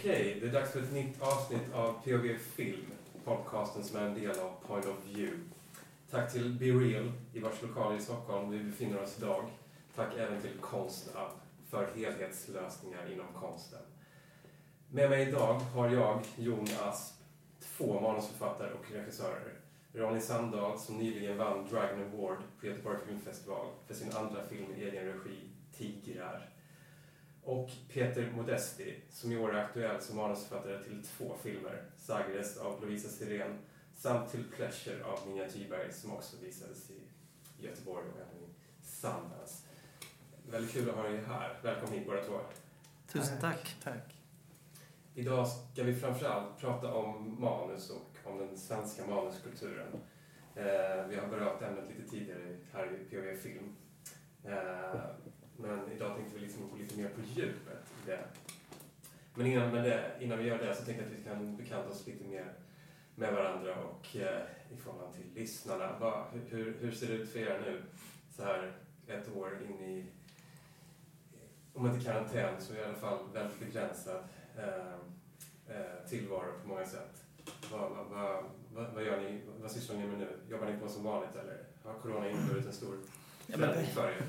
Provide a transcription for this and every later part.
Okej, det är dags för ett nytt avsnitt av POV Film, podcasten som är en del av Point of View. Tack till Be Real, i vars lokaler i Stockholm vi befinner oss idag. Tack även till Konstab för helhetslösningar inom konsten. Med mig idag har jag, Jon Asp, två manusförfattare och regissörer. Ronny Sandahl som nyligen vann Dragon Award på Göteborg Filmfestival för sin andra film i egen regi, Tigrar. Och Peter Modesti som i år är aktuell som manusförfattare till två filmer, Sagres av Lovisa Sirén samt till Pleasure av Minja Thyberg som också visades i Göteborg och även i Sundance. Väldigt kul att ha er här. Välkommen hit båda två. Tusen tack. Tack. Idag ska vi framförallt prata om manus och om den svenska manuskulturen. Eh, vi har berört ämnet lite tidigare här i POV Film. Eh, men idag tänkte vi liksom gå lite mer på djupet i det. Men innan, det, innan vi gör det så tänkte jag att vi kan bekanta oss lite mer med varandra och eh, i förhållande till lyssnarna. Va, hur, hur ser det ut för er nu, så här ett år in i, om inte karantän, så i alla fall väldigt begränsad eh, eh, tillvaro på många sätt. Vad, vad, vad, vad, vad gör ni, vad sysslar ni med nu? Jobbar ni på som vanligt eller har corona inneburit en stor förändring för er?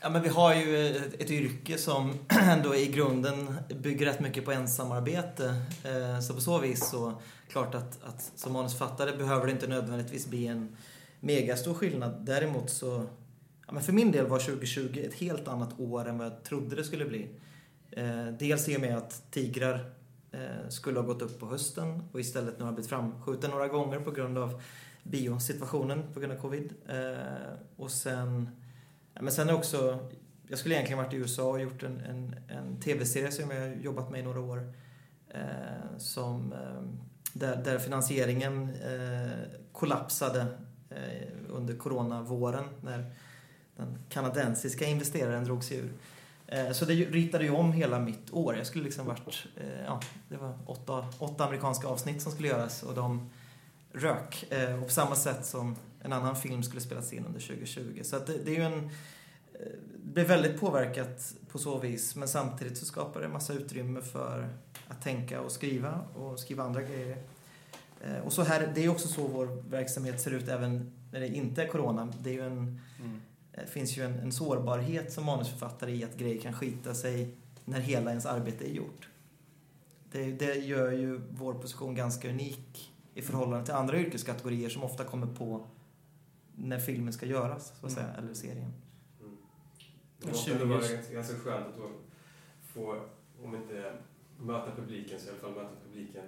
Ja, men vi har ju ett, ett yrke som ändå i grunden bygger rätt mycket på ensamarbete. Eh, Så på så vis så klart att, att som manusförfattare behöver det inte nödvändigtvis bli en megastor skillnad. Däremot så, ja, men för min del var 2020 ett helt annat år än vad jag trodde det skulle bli. Eh, Dels i och med att Tigrar eh, skulle ha gått upp på hösten och istället nu har blivit framskjuten några gånger på grund av biosituationen på grund av covid. Eh, Och sen men sen också, jag skulle egentligen varit i USA och gjort en, en, en tv-serie som jag har jobbat med i några år. Eh, som, eh, där, där finansieringen eh, kollapsade eh, under coronavåren när den kanadensiska investeraren drog sig ur. Eh, så det ritade ju om hela mitt år. Jag skulle liksom varit, eh, ja, det var åtta, åtta amerikanska avsnitt som skulle göras och de rök. Eh, och på samma sätt som en annan film skulle spelas in under 2020. Så att det, det är ju en... eh, Det blir väldigt påverkat på så vis men samtidigt så skapar det massa utrymme för att tänka och skriva och skriva andra grejer. Eh, Och så här, det är också så vår verksamhet ser ut även när det inte är corona. Det är ju en, Mm. det finns ju en, en sårbarhet som manusförfattare i att grejer kan skita sig när hela ens arbete är gjort. Det, det gör ju vår position ganska unik i förhållande till andra yrkeskategorier som ofta kommer på när filmen ska göras, så att säga, eller serien. Mm. Det måste vara 20. ganska, skönt att då få, om inte möta publiken, så i alla fall möta publiken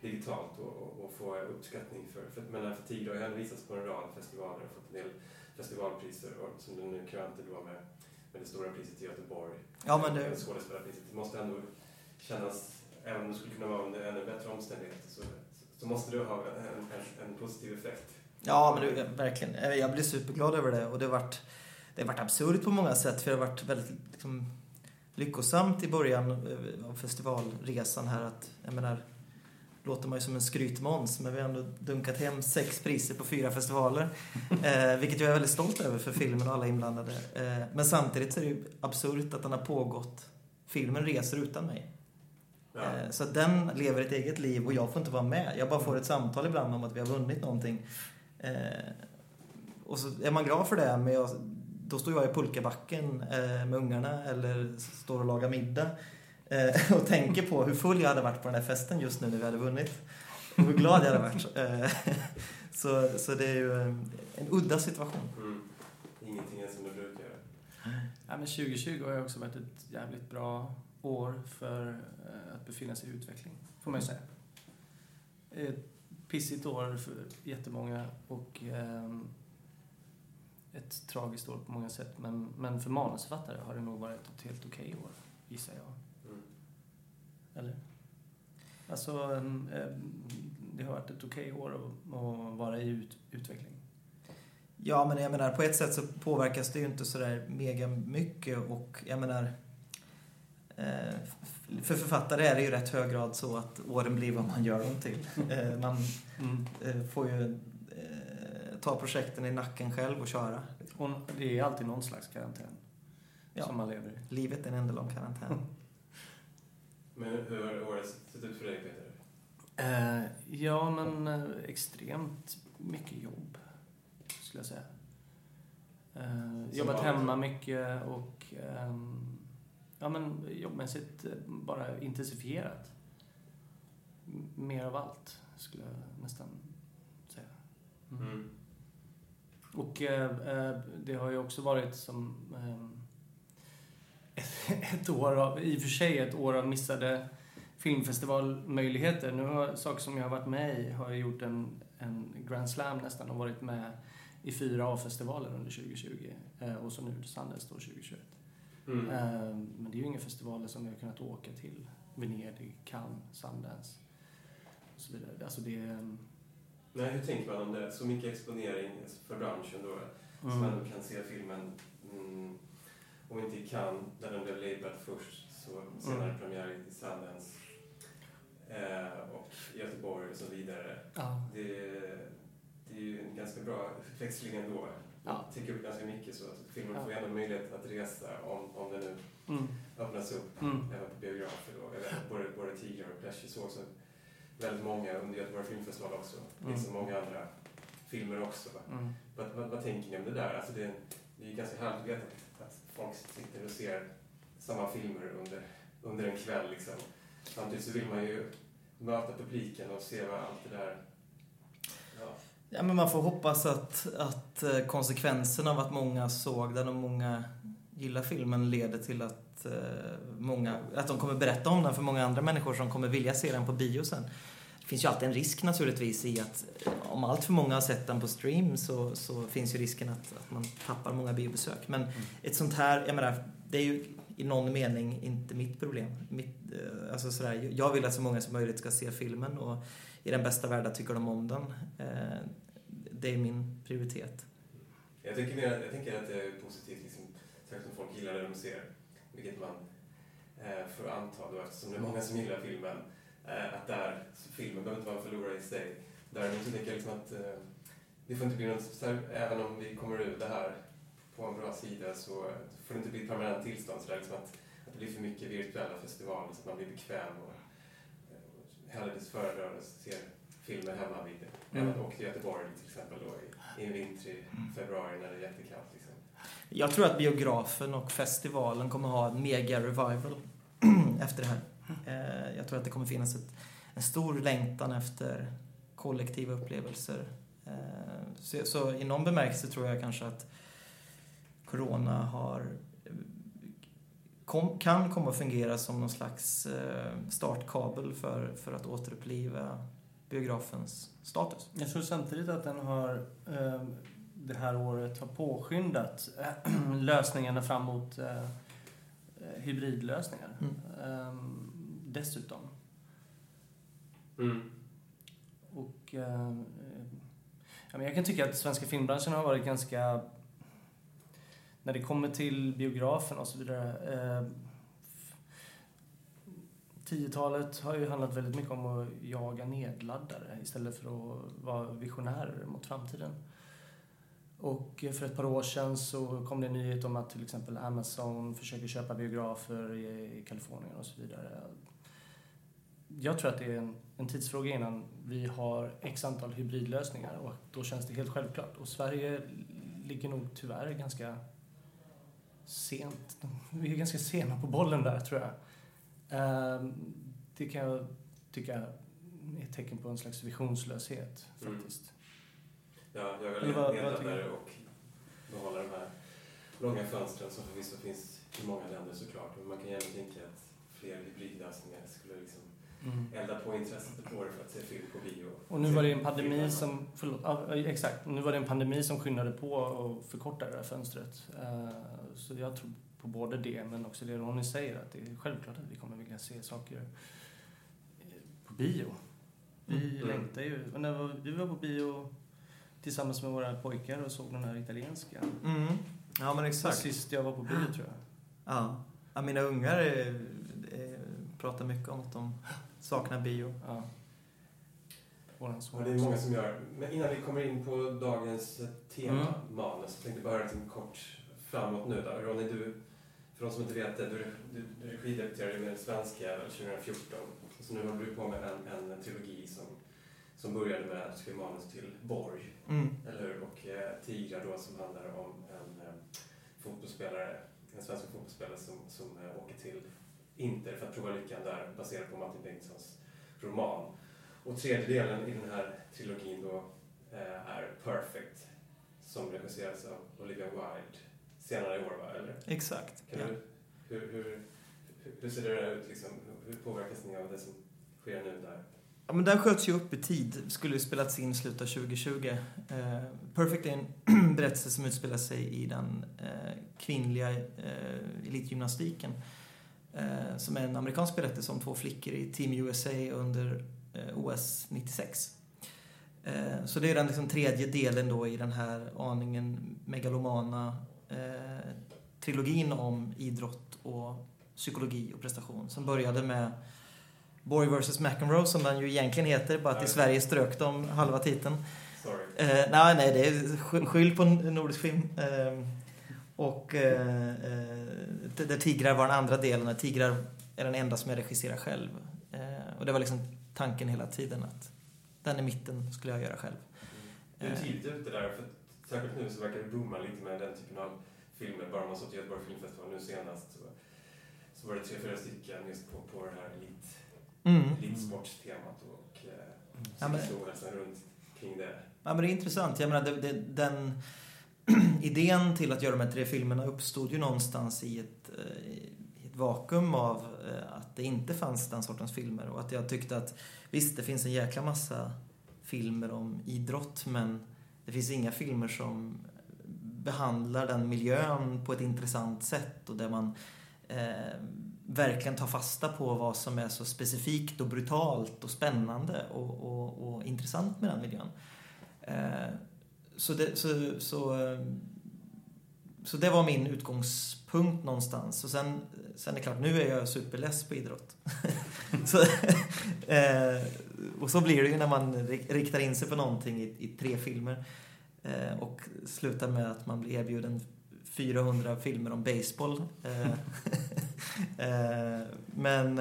digitalt och, och, och få uppskattning för, för men den för Tigrar har ändå visats på en rad festivaler och fått en del festivalpriser och som du nu krönte då med, med det stora priset i Göteborg. Ja, men det, Skådespelarpriset. Det måste ändå kännas, även om det skulle kunna vara under ännu bättre omständigheter, så, så måste det ha en, en, en positiv effekt. ja, men det, verkligen. Eh, Jag blir superglad över det och det har varit, det har varit absurt på många sätt för det har varit väldigt liksom, lyckosamt i början eh, av festivalresan här att, jag menar, låter man ju som en skrytmåns men vi har ändå dunkat hem sex priser på fyra festivaler. Eh, vilket jag är väldigt stolt över för filmen och alla inblandade. Eh, men samtidigt så är det ju absurt att den har pågått. Filmen reser utan mig. Ja. Eh, så den lever ett eget liv och jag får inte vara med. Jag bara får ett samtal ibland om att vi har vunnit någonting. Eh, och så är man glad för det men jag, då står jag i pulkabacken eh, med ungarna eller står och lagar middag och tänker på hur full jag hade varit på den här festen just nu när vi hade vunnit. Och hur glad jag hade varit. Så, så det är ju en, en udda situation. Mm. Ingenting är som det brukar göra. Ja, men 2020 har ju också varit ett jävligt bra år för eh, att befinna sig i utveckling, får man ju säga. Ett pissigt år för jättemånga och ehm, ett tragiskt år på många sätt. Men, men för manusförfattare har det nog varit ett helt okej år, gissar jag. Mm. Eller? Alltså, ehm, ehm, det har varit ett okej år att, vara i ut, utveckling. Ja, men jag menar på ett sätt så påverkas det ju inte sådär mega mycket och jag menar eh, för författare är det ju rätt hög grad så att åren blir vad man gör dem till. Eh, man eh, får ju eh, ta projekten i nacken själv och köra. Och det är alltid någon slags karantän Ja. som man lever i. Livet är en enda lång karantän. Men hur har året sett ut för dig, Peter? Eh, ja, men eh, extremt mycket jobb, skulle jag säga. Eh, jobbat hemma mycket och ehm, ja, men jobbmässigt eh, bara intensifierat. Mer av allt, skulle jag nästan säga. Mm. Mm. Och eh, eh, det har ju också varit som ett, ett år av, i och för sig ett år av missade filmfestivalmöjligheter. Nu har saker som jag har varit med i, har jag gjort en, en Grand Slam nästan och varit med i fyra A-festivaler under 2020 eh, och så nu Sundance då 2021. Mm. Eh, men det är ju inga festivaler som vi har kunnat åka till. Venedig, Cannes, Sundance och så vidare. Alltså det är... ehm, Nej, hur tänker man om det? Så mycket exponering för branschen då, så Mm. man ändå kan se filmen, mm, om inte i Cannes, där den blev labelad först, så senare Mm. premiär i Sundance, eh, och Göteborg och så vidare. Ja. Det, det är ju en ganska bra växling ändå. Ja. Upp ganska mycket så att filmen får ändå möjlighet att resa om, om det nu Mm. öppnas upp Mm. även på biografer då. Att både, både Tigrar och Pleasure såg så väldigt många under Göteborg Filmfestival också. Mm. många andra filmer också. Mm. Vad, vad, vad tänker ni om det där? Alltså det, är- det är ganska härligt att veta att, att folk sitter och ser samma filmer under, under en kväll liksom. Samtidigt så vill man ju möta publiken och se vad allt det där... Ja. Men man får hoppas att, att eh, konsekvenserna av att många såg den och många gillar filmen leder till att, eh, många, att de kommer berätta om den för många andra människor som kommer vilja se den på bio sen. Det finns ju alltid en risk naturligtvis i att eh, om allt för många har sett den på stream så, så finns ju risken att, att man tappar många biobesök. Men ett sånt här, jag menar, det är ju i någon mening inte mitt problem. Mitt, alltså sådär, jag vill att så många som möjligt ska se filmen och i den bästa världen tycker de om den. Eh, det är min prioritet. Jag, tycker mer, jag tänker att det är positivt, liksom, särskilt om folk gillar det de ser, vilket man eh, får anta då eftersom det är många som gillar filmen, eh, att där, filmen behöver inte vara en förlorare i sig. Däremot så tänker jag liksom att eh, det får inte bli något, här, även om vi kommer ur det här på en bra sida så får det inte bli ett permanent tillstånd så där, liksom att, att det blir för mycket virtuella festivaler så att man blir bekväm och, och hellre föredrar att se filmer hemma vid Mm. mm. och till Göteborg till exempel då i, i en vintrig februari när det är jättekallt. Liksom. Jag tror att biografen och festivalen kommer ha en mega revival efter det här. Eh, Jag tror att det kommer finnas ett, en stor längtan efter kollektiva upplevelser. Eh, Så, så i någon bemärkelse tror jag kanske att Corona har kom, kan komma att fungera som någon slags eh, startkabel för, för att återuppliva biografens status. Jag tror samtidigt att den har eh, det här året har påskyndat eh, lösningarna fram mot hybridlösningar. Mm. Eh, dessutom. Mm. Och ja, men jag kan tycka att svenska filmbranschen har varit ganska... När det kommer till biografen och så vidare. Eh, 10-talet har ju handlat väldigt mycket om att jaga nedladdare istället för att vara visionärer mot framtiden. Och för ett par år sedan så kom det en nyhet om att till exempel Amazon försöker köpa biografer i, i Kalifornien och så vidare. Jag tror att det är en, en tidsfråga innan vi har x antal hybridlösningar och då känns det helt självklart. Och Sverige ligger nog tyvärr ganska sent. Vi är ganska sena på bollen där tror jag. Ehm, Det kan jag tycka är ett tecken på en slags visionslöshet Mm. faktiskt. Ja, jag vill tycker du? och behålla de här långa fönstren som förvisso finns i många länder såklart. Men man kan gärna tänka att fler hybridlösningar skulle liksom Mm. elda på intresset på det för att se film på bio. Och nu var det en pandemi som, förlåt, ja, exakt, nu var det en pandemi som skyndade på och förkortade det här fönstret. Eh, Så jag tror på både det men också det Ronny säger att det är självklart att vi kommer vilja se saker eh, på bio. Vi Mm. längtar ju. Och när var- vi var på bio tillsammans med våra pojkar och såg den här italienska. Mm. Ja, men exakt. Sist jag var på bio tror jag. Ja. ja mina ungar är, är, pratar mycket om att de saknar bio. Ja. Och det är många som gör. Men innan vi kommer in på dagens tema, Mm. manus, så tänkte jag bara höra en kort framåt nu då. Ronny, du för de som inte vet det, du, du, du regidebuterade med svenska 2014. Så nu håller du på med en, en trilogi som, som började med att du skrev manus till Borg, Mm. eller hur? Och eh, Tigrar då som handlar om en eh, fotbollsspelare, en svensk fotbollsspelare som, som eh, åker till Inter för att prova lyckan där, baserat på Martin Bengtssons roman. Och tredje delen i den här trilogin då eh, är Perfect, som regisseras av Olivia Wilde senare i år, va? Eller? Exakt. Kan Ja. du, hur, hur, hur, ser det ut liksom? Hur påverkas ni av det som sker nu där? Ja, men den sköts ju upp i tid. Skulle ju spelats in i slutet av 2020. Eh, Perfect är en berättelse som utspelar sig i den eh, kvinnliga eh, elitgymnastiken. Eh, som är en amerikansk berättelse om två flickor i Team USA under eh, OS 96. Eh, så det är den liksom tredje delen då i den här aningen megalomana eh, trilogin om idrott och psykologi och prestation. Som började med Borg vs McEnroe som den ju egentligen heter, bara att i. Sverige strök de halva titeln. Sorry. Eh, nej, nej, det är sk- skyll på nordisk film. Och eh, eh, där Tigrar var den andra delen. och Tigrar är den enda som jag regisserar själv. Eh, och det var liksom tanken hela tiden att den i mitten skulle jag göra själv. Du är Eh. tidigt ute där, för särskilt nu så verkar det booma lite med den typen av filmer. Bara man såg till Göteborg Filmfestival nu senast så, så var det tre, fyra stycken just på, på det här elit, Mm. elitsportstemat och eh, Ja, men- runt kring det. Ja, men det är intressant. Jag menar, det, det, den idén till att göra de här tre filmerna uppstod ju någonstans i ett, eh, i ett vakuum av eh, att det inte fanns den sortens filmer och att jag tyckte att visst, det finns en jäkla massa filmer om idrott men det finns inga filmer som behandlar den miljön på ett intressant sätt och där man eh, verkligen tar fasta på vad som är så specifikt och brutalt och spännande och, och, och intressant med den miljön. Eh, så, det, så, så, eh, så det var min utgångspunkt någonstans. Och sen, sen är det klart, nu är jag superless på idrott. så, eh, och så blir det ju när man rik- riktar in sig på någonting i, i tre filmer. Eh, och slutar med att man blir erbjuden 400 filmer om baseball. Men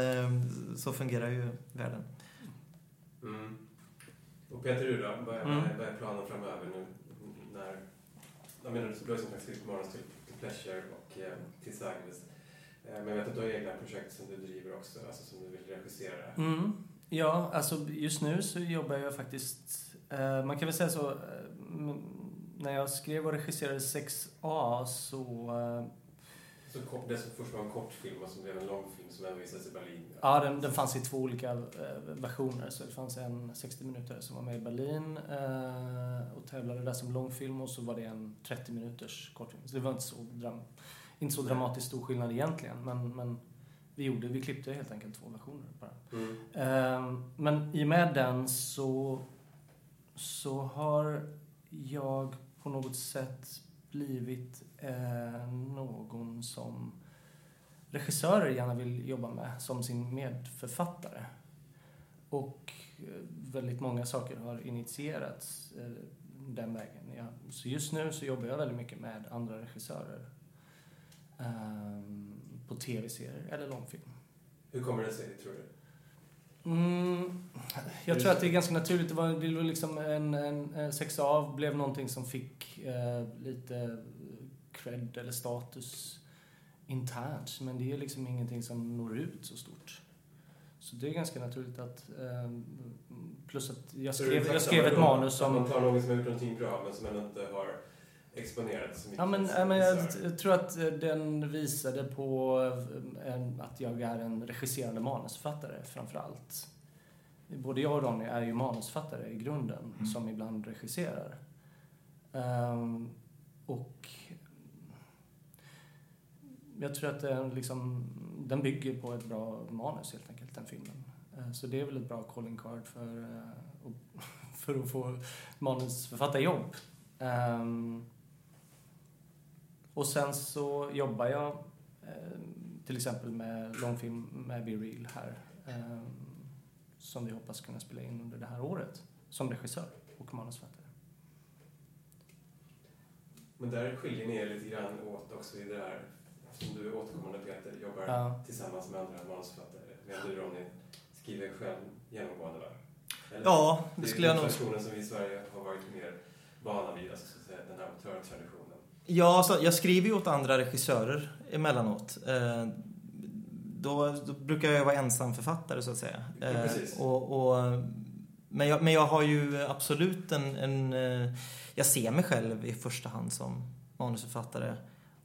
så fungerar ju världen. Mm. Och Peter, du då? Vad är, Mm. planen framöver nu? När, jag menar, du har ju som sagt skrivit manus till, till Pleasure och eh, till Sagnes. Eh, men jag vet att du har egna projekt som du driver också, alltså som du vill regissera. Mm. Ja, alltså just nu så jobbar jag faktiskt... Eh, man kan väl säga så, eh, när jag skrev och regisserade 6A så... Eh, så kort, det som först var en kortfilm och som blev en långfilm som även visades i Berlin. ja, den, den fanns i två olika eh, versioner. Så det fanns en 60 minuter som var med i Berlin eh, och tävlade där som långfilm och så var det en 30 minuters kortfilm. Så det var inte så, dram, inte så dramatiskt stor skillnad egentligen. Men, men vi gjorde, vi klippte helt enkelt två versioner bara. Mm. Ehm, Men i och med den så, så har jag på något sätt blivit eh, någon som regissörer gärna vill jobba med som sin medförfattare. Och eh, väldigt många saker har initierats eh, den vägen. Ja, så just nu så jobbar jag väldigt mycket med andra regissörer. ehm, på tv-serier eller långfilm. Hur kommer det sig, tror du? Mm, jag tror att det är ganska naturligt. Det var, det var liksom en, en, en sexa av blev någonting som fick eh, lite cred eller status internt. Men det är liksom ingenting som når ut så stort. Så det är ganska naturligt att... Eh, plus att jag skrev, jag skrev ett manus Att som... man tar någon som har gjort någonting bra men som ändå inte har exponerats så mycket. Ja, men, som ja, men jag, jag tror att eh, den visade på eh, en, att jag är en regisserande manusförfattare framför allt. Både jag och Ronny är ju manusförfattare i grunden, Mm. som ibland regisserar. Ehm, och jag tror att den, liksom, den bygger på ett bra manus helt enkelt, den filmen. Eh, så det är väl ett bra calling card för, för att få manusförfattarjobb. Ehm, och sen så jobbar jag eh, till exempel med långfilm med Be Real här. Eh, som vi hoppas kunna spela in under det här året. Som regissör och manusförfattare. Men där skiljer ni er lite grann åt också i det här som du återkommande Peter jobbar Ja. tillsammans med andra manusförfattare. Medan du Ronny skriver själv genomgående va? Eller? Ja, det skulle jag är nog... traditionen som vi i Sverige har varit mer vana vid, alltså, så att säga, den här autörtraditionen. Ja, så jag skriver ju åt andra regissörer emellanåt. Eh, Då, då brukar jag vara ensamförfattare så att säga. Ja, Eh, precis. och, och, men, jag, men jag har ju absolut en, en... eh, Jag ser mig själv i första hand som manusförfattare.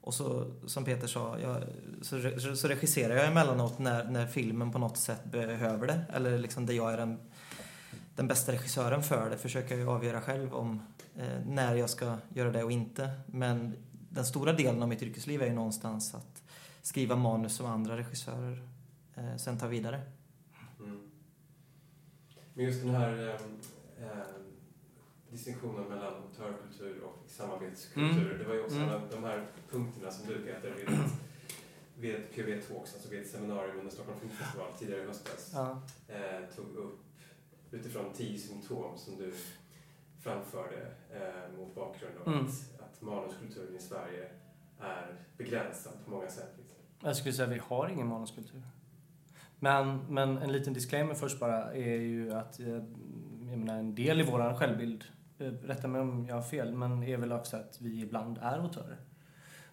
Och så, som Peter sa, jag, så, så regisserar jag emellanåt när, när filmen på något sätt behöver det. Eller liksom där jag är den, den bästa regissören för det. Försöker jag avgöra själv om eh, när jag ska göra det och inte. Men den stora delen av mitt yrkesliv är ju någonstans att skriva manus som andra regissörer eh, sen tar vidare. Mm. Men just den här eh, eh, distinktionen mellan autörkultur och samarbetskultur. Mm. Det var ju också Mm. en av de här punkterna som du Peter vid ett, vid ett PV Talks, alltså vid ett seminarium under Stockholm Filmfestival tidigare i höstas, Ja. eh, tog upp utifrån tio symptom som du framförde eh, mot bakgrund av Mm. att, att manuskulturen i Sverige är begränsad på många sätt. Liksom. Jag skulle säga att vi har ingen manuskultur. Men, men en liten disclaimer först bara är ju att eh, jag menar, en del i våran självbild, eh, rätta mig om jag har fel, men är väl också att vi ibland är autörer.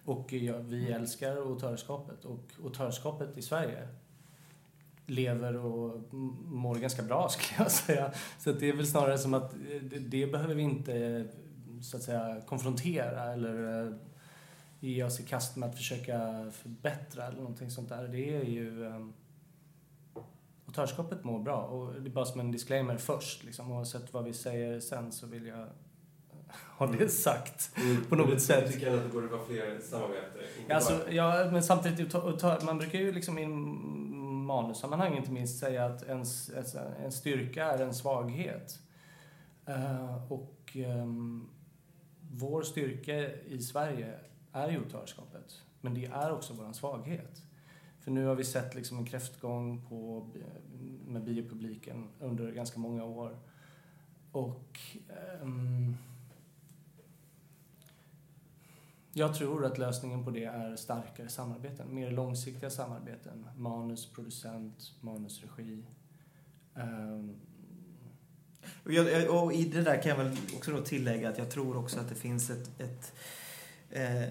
Och eh, vi älskar autörskapet och autörskapet i Sverige lever och mår ganska bra skulle jag säga. Så att det är väl snarare som att eh, det, behöver vi inte eh, så att säga konfrontera eller eh, ge oss i kast med att försöka förbättra eller någonting sånt där. Det är ju... Autörskapet mår bra och det är bara som en disclaimer först. Liksom. Oavsett vad vi säger sen så vill jag ha det sagt. På något sätt. tycker ändå att det borde vara fler samarbeten? Alltså, bara- ja, men samtidigt, man brukar ju liksom manussammanhang inte minst säga att ens, alltså, en styrka är en svaghet. Eh, och ehm, vår styrka i Sverige är ju otörskapet, Men det är också vår svaghet. För nu har vi sett liksom en kräftgång på, med biopubliken under ganska många år. Och um, jag tror att lösningen på det är starkare samarbeten, mer långsiktiga samarbeten. Manus, producent, manusregi. Och, jag, jag- och i det där kan jag väl också då tillägga att jag tror också att det finns ett, ett eh,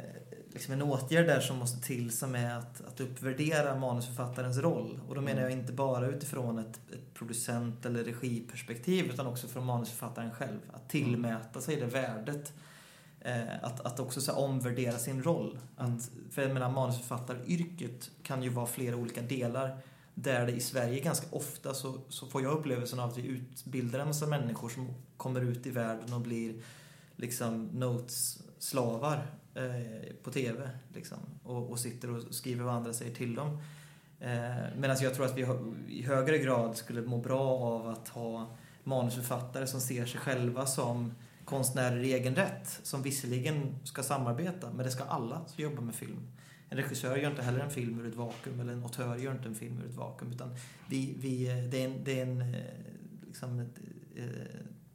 liksom en åtgärd där som måste till som är att, att uppvärdera manusförfattarens roll. Och då menar jag inte bara utifrån ett, ett producent eller regiperspektiv utan också från manusförfattaren själv. Att tillmäta sig det värdet. Eh, att, att också så här, omvärdera sin roll. Att, för jag menar manusförfattaryrket kan ju vara flera olika delar där det i Sverige ganska ofta så, så får jag upplevelsen av att vi utbildar en massa människor som kommer ut i världen och blir liksom notes-slavar eh, på TV. Liksom, och, och sitter och skriver vad andra säger till dem. Eh, Medan jag tror att vi i högre grad skulle må bra av att ha manusförfattare som ser sig själva som konstnärer i egen rätt. Som visserligen ska samarbeta, men det ska alla som jobbar med film. En regissör gör inte heller en film ur ett vakuum eller en autör gör inte en film ur ett vakuum. Utan vi, vi, det är en, det är en, eh, liksom eh,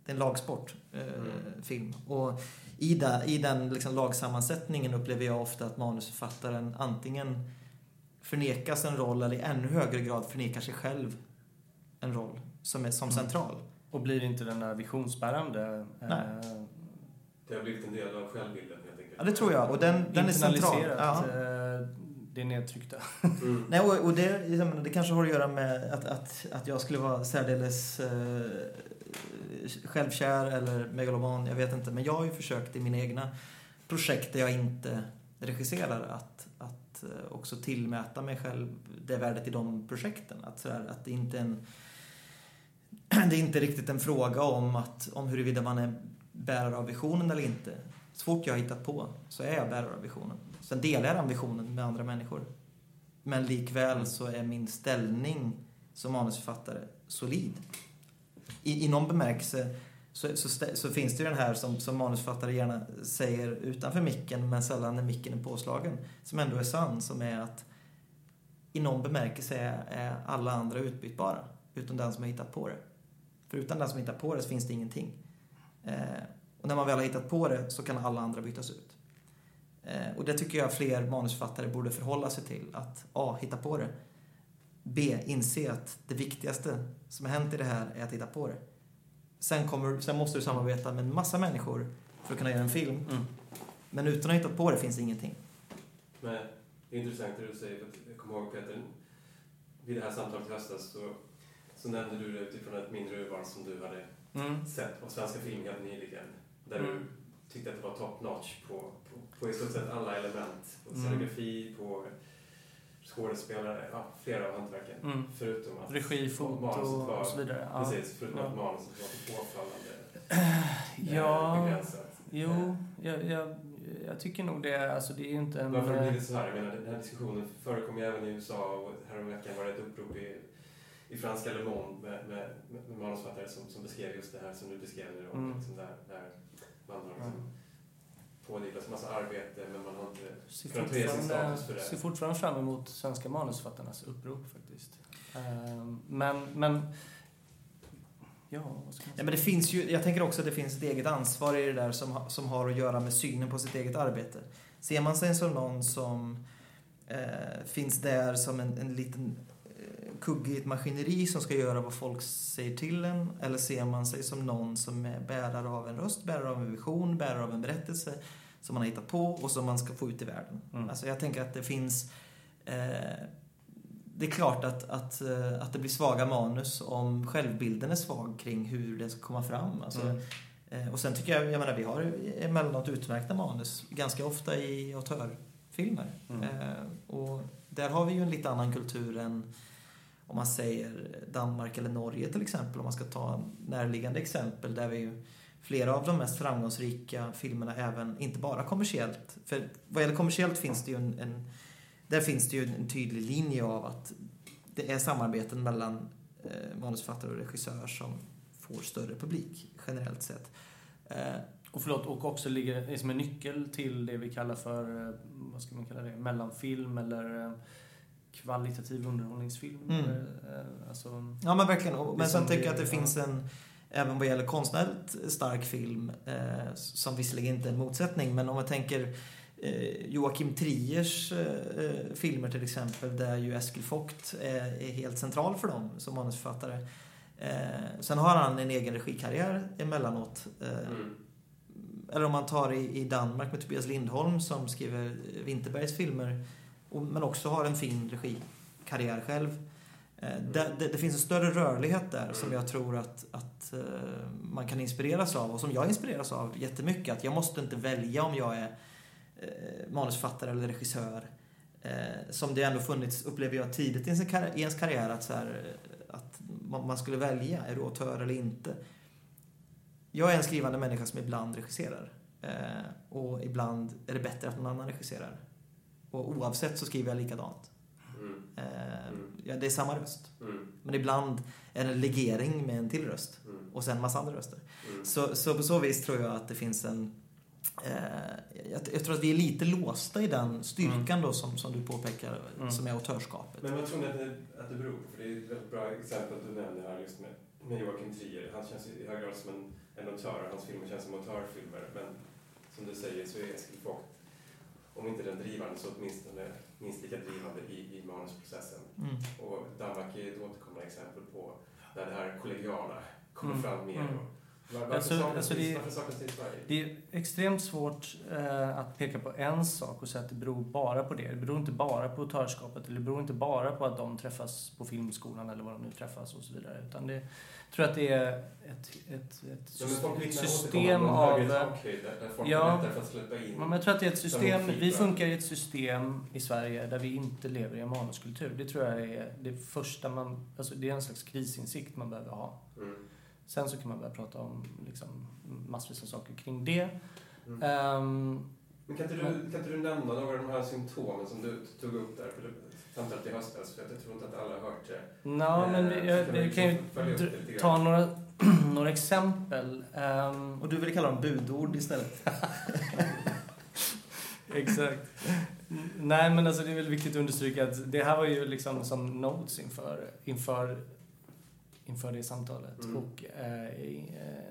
det är en lagsport, eh, Mm. film. Och i, da, i den liksom lagsammansättningen upplever jag ofta att manusförfattaren antingen förnekas en roll eller i ännu högre grad förnekar sig själv en roll som är som Mm. central. Och blir inte den där visionsbärande. Nej. eh, Det har blivit en del av självbilden helt enkelt. Ja, det tror jag. Och den, den är central. Ja. eh, det nedtryckta. Mm. Nej, och, och det, menar, det kanske har att göra med att, att, att jag skulle vara särdeles eh, självkär eller megaloman, jag vet inte. Men jag har ju försökt i mina egna projekt där jag inte regisserar att, att eh, också tillmäta mig själv det värdet i de projekten. Att, sådär, att det inte är en det är inte riktigt en fråga om, att, om huruvida man är bärare av visionen eller inte. Så fort jag har hittat på så är jag bärare av visionen. Sen delar jag den visionen med andra människor. Men likväl så är min ställning som manusförfattare solid. I, i någon bemärkelse så, så, så finns det ju den här som, som manusförfattare gärna säger utanför micken men sällan när micken är påslagen. Som ändå är sann, som är att i någon bemärkelse är, är alla andra utbytbara. Utom den som har hittat på det. För utan den som hittat på det så finns det ingenting. Eh, och när man väl har hittat på det så kan alla andra bytas ut. Eh, och det tycker jag fler manusförfattare borde förhålla sig till. Att A. Hitta på det. B. Inse att det viktigaste som har hänt i det här är att hitta på det. Sen, kommer, sen måste du samarbeta med en massa människor för att kunna göra en film. Mm. Men utan att hitta på det finns ingenting. Men det är intressant det du säger, för att jag kommer ihåg Peter, vid det här samtalet i höstas så, så nämnde du det utifrån ett mindre urval som du hade Mm. sett på svenska film helt nyligen. Där Mm. du tyckte att det var top notch på, på, på i stort sett alla element. På Mm. scenografi, på skådespelare, ja, flera av hantverken. Mm. Förutom att Regi, foto var, och så vidare. Ja. Precis, förutom Ja. att manuset var påfallande eh, Ja, begränsat. jo, jag, jag, jag tycker nog det. Alltså det är inte en... Varför har det blivit så här? Jag menar, den här diskussionen förekom ju även i USA och häromveckan var det ett upprop i, i franska Le Monde med, med, med, med manusförfattare som, som beskrev just det här som du beskrev nu. då, Mm. Liksom där, där man har liksom pådyvlats massa arbete men man har inte ser kunnat höja sin status för det. ser fortfarande fram emot svenska manusförfattarnas upprop faktiskt. Ehm, Men, men... Ja, vad ska man Ja, men det finns ju, jag tänker också att det finns ett eget ansvar i det där som, som har att göra med synen på sitt eget arbete. Ser man sig som någon som eh, finns där som en, en liten kugge i ett maskineri som ska göra vad folk säger till en? Eller ser man sig som någon som är bärare av en röst, bärare av en vision, bärare av en berättelse som man har hittat på och som man ska få ut i världen? Mm. Alltså jag tänker att det finns eh, det är klart att, att, eh, att det blir svaga manus om självbilden är svag kring hur det ska komma fram. Alltså, Mm. eh, och sen tycker jag, jag menar vi har emellanåt utmärkta manus, ganska ofta i autörfilmer. Mm. Eh, och där har vi ju en lite annan kultur än om man säger Danmark eller Norge till exempel, om man ska ta närliggande exempel där vi ju flera av de mest framgångsrika filmerna även, inte bara kommersiellt, för vad gäller kommersiellt finns det ju en, en där finns det ju en tydlig linje av att det är samarbeten mellan eh, manusförfattare och regissör som får större publik generellt sett. Eh, Och förlåt, och också ligger som en nyckel till det vi kallar för, eh, vad ska man kalla det, mellanfilm eller eh, kvalitativ underhållningsfilm. Mm. Eller, eh, Alltså, Ja men verkligen. Och- Men som sen tycker jag att det ja. finns en, även vad gäller konstnärligt stark film, eh, som visserligen inte är en motsättning, men om man tänker eh, Joakim Triers eh, eh, filmer till exempel, där ju Eskil Vogt är, är helt central för dem som manusförfattare. Eh, sen har han en egen regikarriär emellanåt. Eh, Mm. eller om man tar i, i Danmark med Tobias Lindholm som skriver Winterbergs filmer, men också har en fin regikarriär själv. Eh, det, det, det finns en större rörlighet där som Mm. jag tror att, att eh, man kan inspireras av och som jag inspireras av jättemycket. Att jag måste inte välja om jag är eh, manusförfattare eller regissör. Som det ändå funnits, upplever jag, tidigt i ens karriär, att, så här, att man, skulle välja, är du autör eller inte? Jag är en skrivande människa som ibland regisserar. Och ibland är det bättre att någon annan regisserar. Och oavsett så skriver jag likadant. Mm. Eh, Mm. ja, det är samma röst. Mm. Men ibland är det en legering med en till röst. Mm. Och sen massa andra röster. Mm. Så, så på så vis tror jag att det finns en... Eh, jag, jag tror att vi är lite låsta i den styrkan då som, som du påpekar, Mm. som är autorskapet. Men vad tror ni att det, att det beror på? För det är ett väldigt bra exempel du nämner här just med, med Joakim Trier. Han känns i hög grad som en, en autör. Hans filmer känns som autörfilmer. Men som du säger så är Eskil Vogt, om inte den drivande så åtminstone minst lika drivande i, i manusprocessen. Mm. Och Danmark är ett återkommande exempel på där det här kollegiala kommer Mm. fram mer. Mm. Och varför, Alltså- saknas alltså det, varför saknas det i Sverige? Det är extremt svårt eh, att peka på en sak och säga att det beror bara på det. Det beror inte bara på autörskapet eller det beror inte bara på att de träffas på filmskolan eller var de nu träffas och så vidare. Utan det, jag tror att det är ett, ett, ett Ja, men system av... takhöjd Ja. men jag tror att det är ett system, vi funkar i ett system i Sverige där vi inte lever i en manuskultur. Det tror jag är det första man, alltså det är en slags krisinsikt man behöver ha. Mm. Sen så kan man börja prata om liksom, massvis av saker kring det. Mm. Ehm, Men kan inte, du, kan inte du nämna några av de här symptomen som du tog upp där för det- samtalet i höstas? För jag tror inte att alla har hört det. Ja, men vi, Eh, jag, kan vi kan ju ta några, några exempel. Ehm, Och du vill kalla dem budord istället? Exakt. Nej, men alltså det är väl viktigt att understryka att det här var ju liksom som notes inför, inför, inför det samtalet. Mm. Och eh, eh,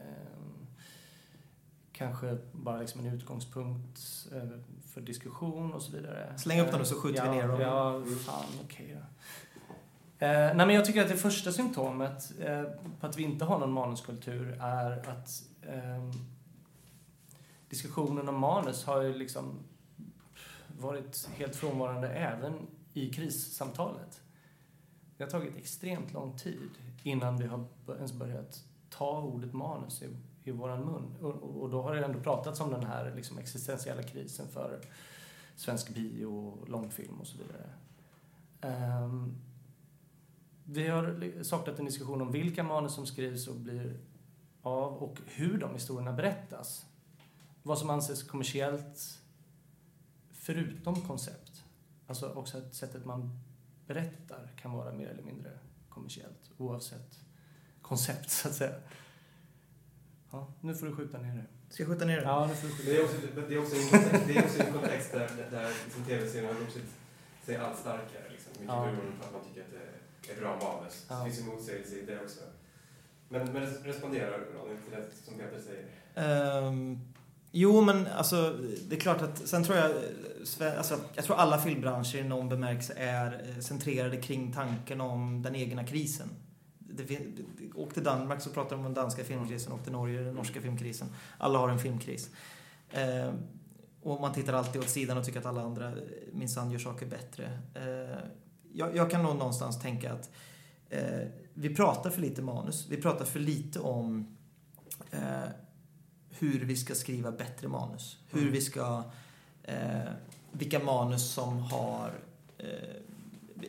kanske bara liksom en utgångspunkt eh, för diskussion och så vidare. Släng upp dem så skjuter ja, vi ner dem. Ja, fan okej då. Eh, nej men jag tycker att det första symptomet eh, på att vi inte har någon manuskultur är att eh, diskussionen om manus har ju liksom varit helt frånvarande även i krissamtalet. Det har tagit extremt lång tid innan vi har ens börjat ta ordet manus i, i våran mun. Och, och då har det ändå pratats om den här liksom, existentiella krisen för svensk bio, långfilm och så vidare. Um, vi har saknat en diskussion om vilka manus som skrivs och blir av och hur de historierna berättas. Vad som anses kommersiellt förutom koncept. Alltså också att sättet man berättar kan vara mer eller mindre kommersiellt oavsett koncept så att säga. Ja, nu får du skjuta ner det. Ska jag skjuta ner det? Ja, nu får du skjuta Det är också, det är också en kontext, det är också en kontext där, där liksom tv-serien har vuxit sig allt starkare. Liksom, mycket Ja. beroende på att man tycker att det är bra manus. Ja. Det finns en motsägelse i det också. Men, men responderar Ronny till det som Peter säger? Ehm, jo, men alltså det är klart att sen tror jag, alltså, jag tror alla filmbranscher i någon bemärkelse är eh, centrerade kring tanken om den egna krisen. Det, åk till Danmark så pratar de om den danska filmkrisen, åk till Norge den norska filmkrisen. Alla har en filmkris. Eh, och man tittar alltid åt sidan och tycker att alla andra minsann gör saker bättre. Eh, jag, jag kan nog någonstans tänka att eh, vi pratar för lite manus. Vi pratar för lite om eh, hur vi ska skriva bättre manus. Hur Mm. vi ska... Eh, vilka manus som har... Eh,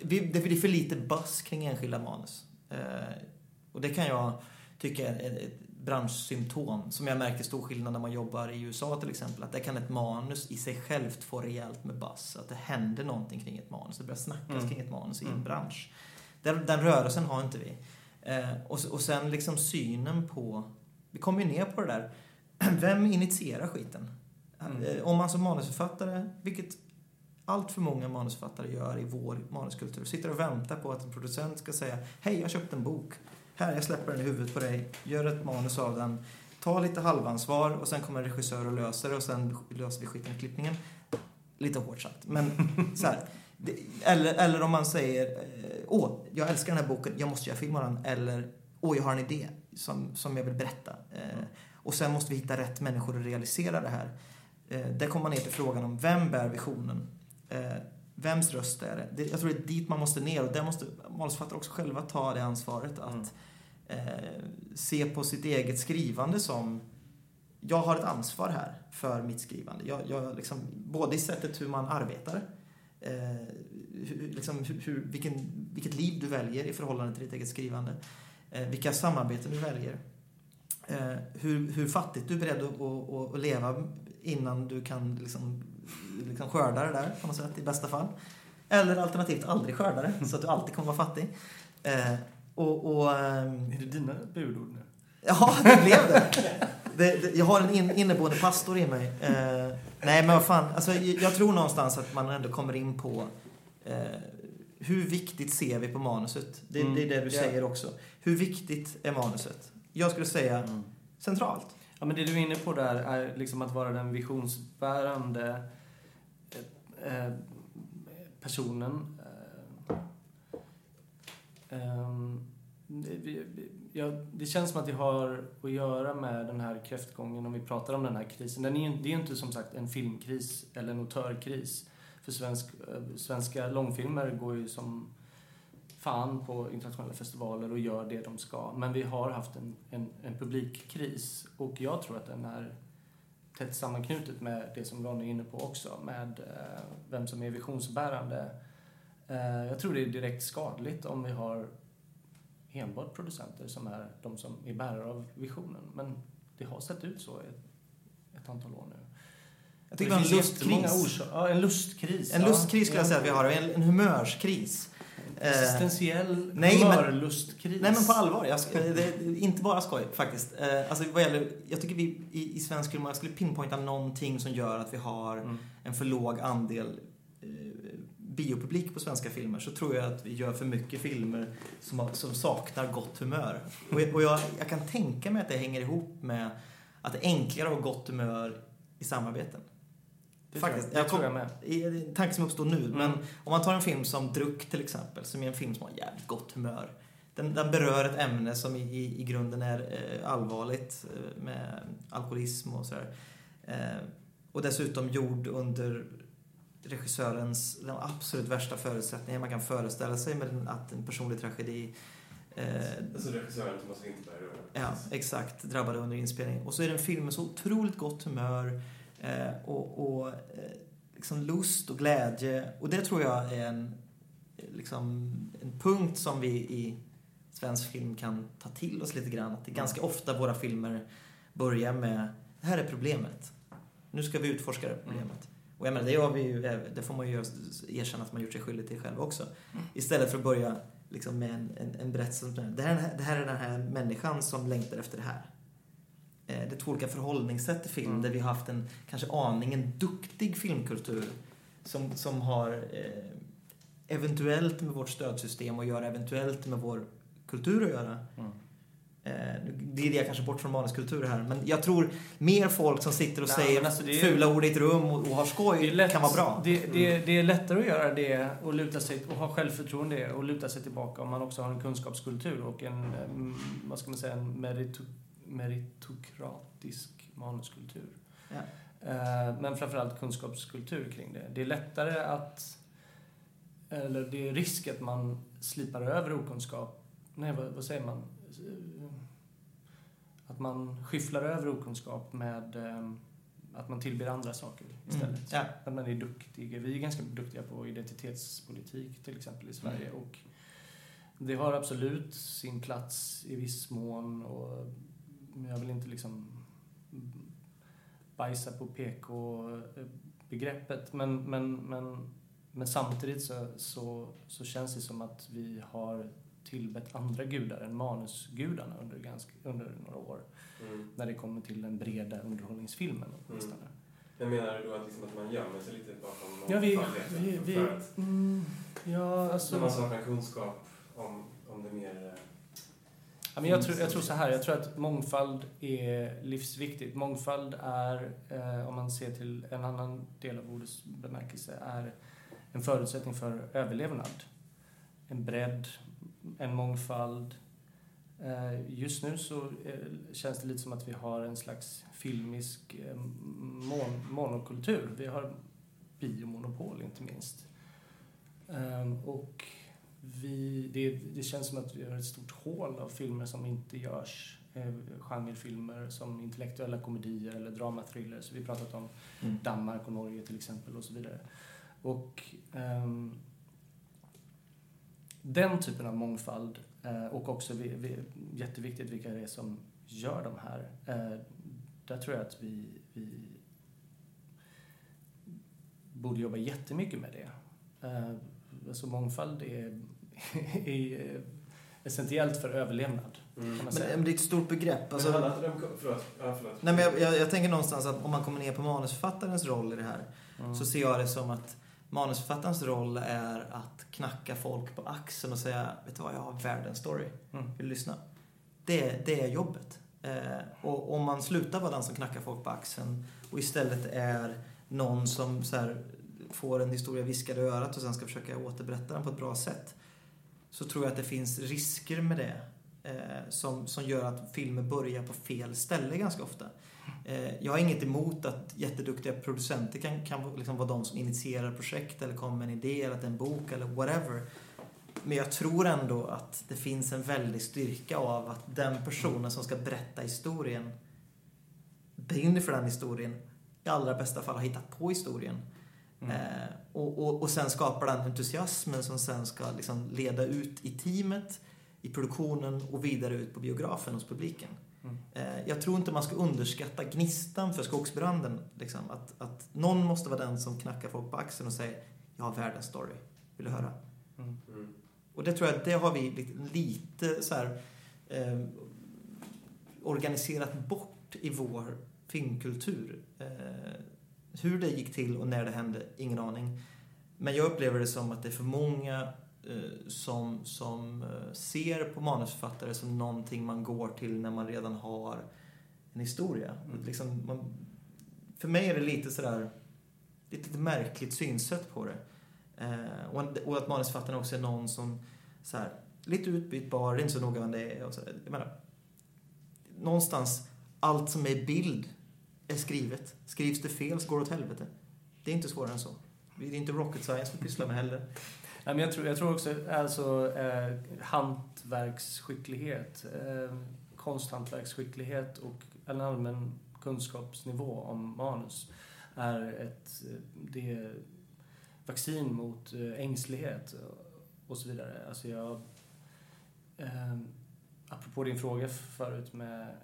vi, det är för lite buzz kring enskilda manus. Eh, och det kan jag tycka är ett, ett branschsymptom som jag märker stor skillnad när man jobbar i USA till exempel. Att där kan ett manus i sig självt få rejält med buzz. Att det händer någonting kring ett manus. Det börjar snackas Mm. kring ett manus i Mm. en bransch. Den, den rörelsen har inte vi. Eh, och, och sen liksom synen på... Vi kommer ju ner på det där. Vem initierar skiten? Mm. Eh, Om man som manusförfattare, vilket allt för många manusförfattare gör i vår manuskultur, sitter och väntar på att en producent ska säga Hej, jag har köpt en bok. Här, jag släpper den i huvudet på dig. Gör ett manus av den. Ta lite halvansvar och sen kommer en regissör och löser det och sen löser vi skiten i klippningen. Lite hårt sagt, men så här. Eller, eller om man säger eh, Åh, jag älskar den här boken, jag måste göra film av den. Eller Åh, jag har en idé som, som jag vill berätta. Eh, och sen måste vi hitta rätt människor att realisera det här. Eh, där kommer man ner till frågan om vem bär visionen? Eh, vems röst är det? Jag tror det är dit man måste ner och där måste manusförfattare också själva ta det ansvaret att Mm. eh, se på sitt eget skrivande som jag har ett ansvar här för mitt skrivande. Jag, jag liksom, både i sättet hur man arbetar, eh, hur, liksom, hur, vilken, vilket liv du väljer i förhållande till ditt eget skrivande, eh, vilka samarbeten du väljer, eh, hur, hur fattigt du är beredd att, att, att, leva innan du kan liksom, liksom skörda det där på något sätt i bästa fall. Eller alternativt aldrig skörda det, så att du alltid kommer vara fattig. Eh, och, och, ehm, Är det dina budord nu? Ja, det blev det. det, det jag har en in, inneboende pastor i mig. Eh, nej, men vad fan. Alltså, jag, tror någonstans att man ändå kommer in på eh, hur viktigt ser vi på manuset? Det, Mm, det är det du säger också. Hur viktigt är manuset? Jag skulle säga centralt. Ja, men det du är inne på där är liksom att vara den visionsbärande eh, eh, personen. Eh, det, känns som att det har att göra med den här kräftgången om vi pratar om den här krisen. Den är, det är ju inte som sagt en filmkris eller en autörkris. För svensk, svenska långfilmer går ju som fan på internationella festivaler och gör det de ska. Men vi har haft en, en, en publikkris och jag tror att den är tätt sammanknutet med det som Ronny är inne på också, med eh, vem som är visionsbärande. Eh, jag tror det är direkt skadligt om vi har enbart producenter som är de som är bärare av visionen. Men det har sett ut så ett, ett antal år nu. Jag tycker vi har en lustkris. Ja, en lustkris. En ja. lustkris skulle jag Ja. säga att vi har. En, en humörskris. Eh, Existentiell nej, humörlustkris. Nej men på allvar, jag, inte bara skoj faktiskt. Eh, Alltså vad gäller, jag tycker vi i, i svensk film, jag skulle pinpointa någonting som gör att vi har Mm. en för låg andel eh, biopublik på svenska filmer så tror jag att vi gör för mycket filmer som, som saknar gott humör. Och, jag- och jag, jag kan tänka mig att det hänger ihop med att det är enklare att ha gott humör i samarbeten. Det Faktiskt, tror jag, det tror jag med. En tanke som uppstår nu, Mm. men om man tar en film som Druck till exempel, som är en film som har jävligt gott humör. Den, den berör ett ämne som i, i, i grunden är eh, allvarligt eh, med alkoholism och sådär. Eh, och dessutom gjord under regissörens de absolut värsta förutsättningar man kan föreställa sig med att en personlig tragedi eh, Alltså regissören Thomas Winterberg. Ja, exakt. Drabbade under inspelningen. Och så är det en film med så otroligt gott humör eh, och, och eh, liksom lust och glädje. Och det tror jag är en, eh, liksom, en punkt som vi i svensk film kan ta till oss lite grann. Att det är ganska ofta våra filmer börjar med det här är problemet. Nu ska vi utforska det problemet. Och jag menar, det, har vi ju, det får man ju erkänna att man gjort sig skyldig till själv också. Istället för att börja liksom med en, en, en berättelse. Det här, det här är den här människan som längtar efter det här. Eh, Det är två olika förhållningssätt till film Mm. där vi har haft en kanske aningen duktig filmkultur som, som har eh, eventuellt med vårt stödsystem att göra, eventuellt med vår kultur att göra. Mm. Eh, nu glider jag kanske bort från manuskultur här, men jag tror mer folk som sitter och Nej, säger alltså det är- fula ord i ett rum och, och har skoj kan vara bra. Det, det, det är lättare att göra det och luta sig och ha självförtroende och luta sig tillbaka om man också har en kunskapskultur och en, mm, vad ska man säga, en merito, meritokratisk manuskultur. Ja. Eh, Men framförallt kunskapskultur kring det. Det är lättare att, eller det är risk att man slipar över okunskap. Nej, vad, vad säger man? Eh, Att man skyfflar över okunskap med eh, att man tillber andra saker istället. Mm. Ja. Att man är duktig. Vi är ganska duktiga på identitetspolitik till exempel i Sverige. Mm. Och det har absolut sin plats i viss mån. Och jag vill inte liksom bajsa på PK-begreppet. Men, men, men, men samtidigt så, så, så känns det som att vi har tillbett andra gudar än manusgudarna under, ganska, under några år. Mm. När det kommer till den breda underhållningsfilmen åtminstone. Men menar du då att, liksom att man gömmer sig lite bakom Ja, vi... vi, vi för att mm, ja, alltså... man saknar kunskap om, om det mer... Ja, men jag, tror, jag tror så här, jag tror att mångfald är livsviktigt. Mångfald är, eh, om man ser till en annan del av ordets bemärkelse, är en förutsättning för överlevnad. En bredd, en mångfald. Eh, just nu så eh, känns det lite som att vi har en slags filmisk eh, mon monokultur. Vi har biomonopol inte minst. Eh, och vi, det, det känns som att vi har ett stort hål av filmer som inte görs. Eh, genrefilmer som intellektuella komedier eller dramathrillers. Vi har pratat om Mm. Danmark och Norge till exempel och så vidare. Och ehm, den typen av mångfald eh, och också vi, vi, jätteviktigt vilka det är som gör de här. Eh, där tror jag att vi, vi borde jobba jättemycket med det. Eh, alltså mångfald är, är essentiellt för överlevnad. Mm. Kan man Men, säga. men det är ett stort begrepp. Alltså, Men. Förlåt. Ja, förlåt. nej, men jag, jag, jag tänker någonstans att om man kommer ner på manusförfattarens roll i det här Mm. så ser jag det som att manusförfattarens roll är att knacka folk på axeln och säga Vet du vad, jag har världens story. Mm. Vill du lyssna? Det, det är jobbet. Eh, och om man slutar vara den som knackar folk på axeln och istället är någon som så här, får en historia viskad i örat och sen ska försöka återberätta den på ett bra sätt så tror jag att det finns risker med det eh, som, som gör att filmer börjar på fel ställe ganska ofta. Eh, jag har inget emot att jätteduktiga producenter kan, kan liksom vara de som initierar projekt eller kommer med en idé eller att det är en bok eller whatever. Men jag tror ändå att det finns en väldig styrka av att den personen som ska berätta historien brinner för den historien i allra bästa fall har hittat på historien. Mm. Eh, och, och, och sen skapar den entusiasmen som sen ska liksom leda ut i teamet, i produktionen och vidare ut på biografen hos publiken. Mm. Eh, jag tror inte man ska underskatta gnistan för skogsbranden. Liksom. Att, att någon måste vara den som knackar folk på axeln och säger Jag har världens story. Vill du höra? Mm. Mm. Och det tror jag, det har vi lite, lite så här, eh, organiserat bort i vår filmkultur. Eh, hur det gick till och när det hände, ingen aning. Men jag upplever det som att det är för många eh, som, som eh, ser på manusförfattare som någonting man går till när man redan har en historia. Mm. Liksom man, för mig är det lite sådär Det är lite märkligt synsätt på det. Eh, och, och att manusförfattaren också är någon som så här, lite utbytbar, inte så noga vem det är. Och så, jag menar, någonstans, allt som är bild är skrivet. Skrivs det fel så går det åt helvete. Det är inte svårare än så. Det är inte rocket science vi pysslar med heller. Nej, men jag, tror, jag tror också alltså, eh, hantverksskicklighet, eh, konsthantverksskicklighet och en allmän kunskapsnivå om manus är ett det är vaccin mot eh, ängslighet och så vidare. Alltså jag, eh, apropå din fråga förut med,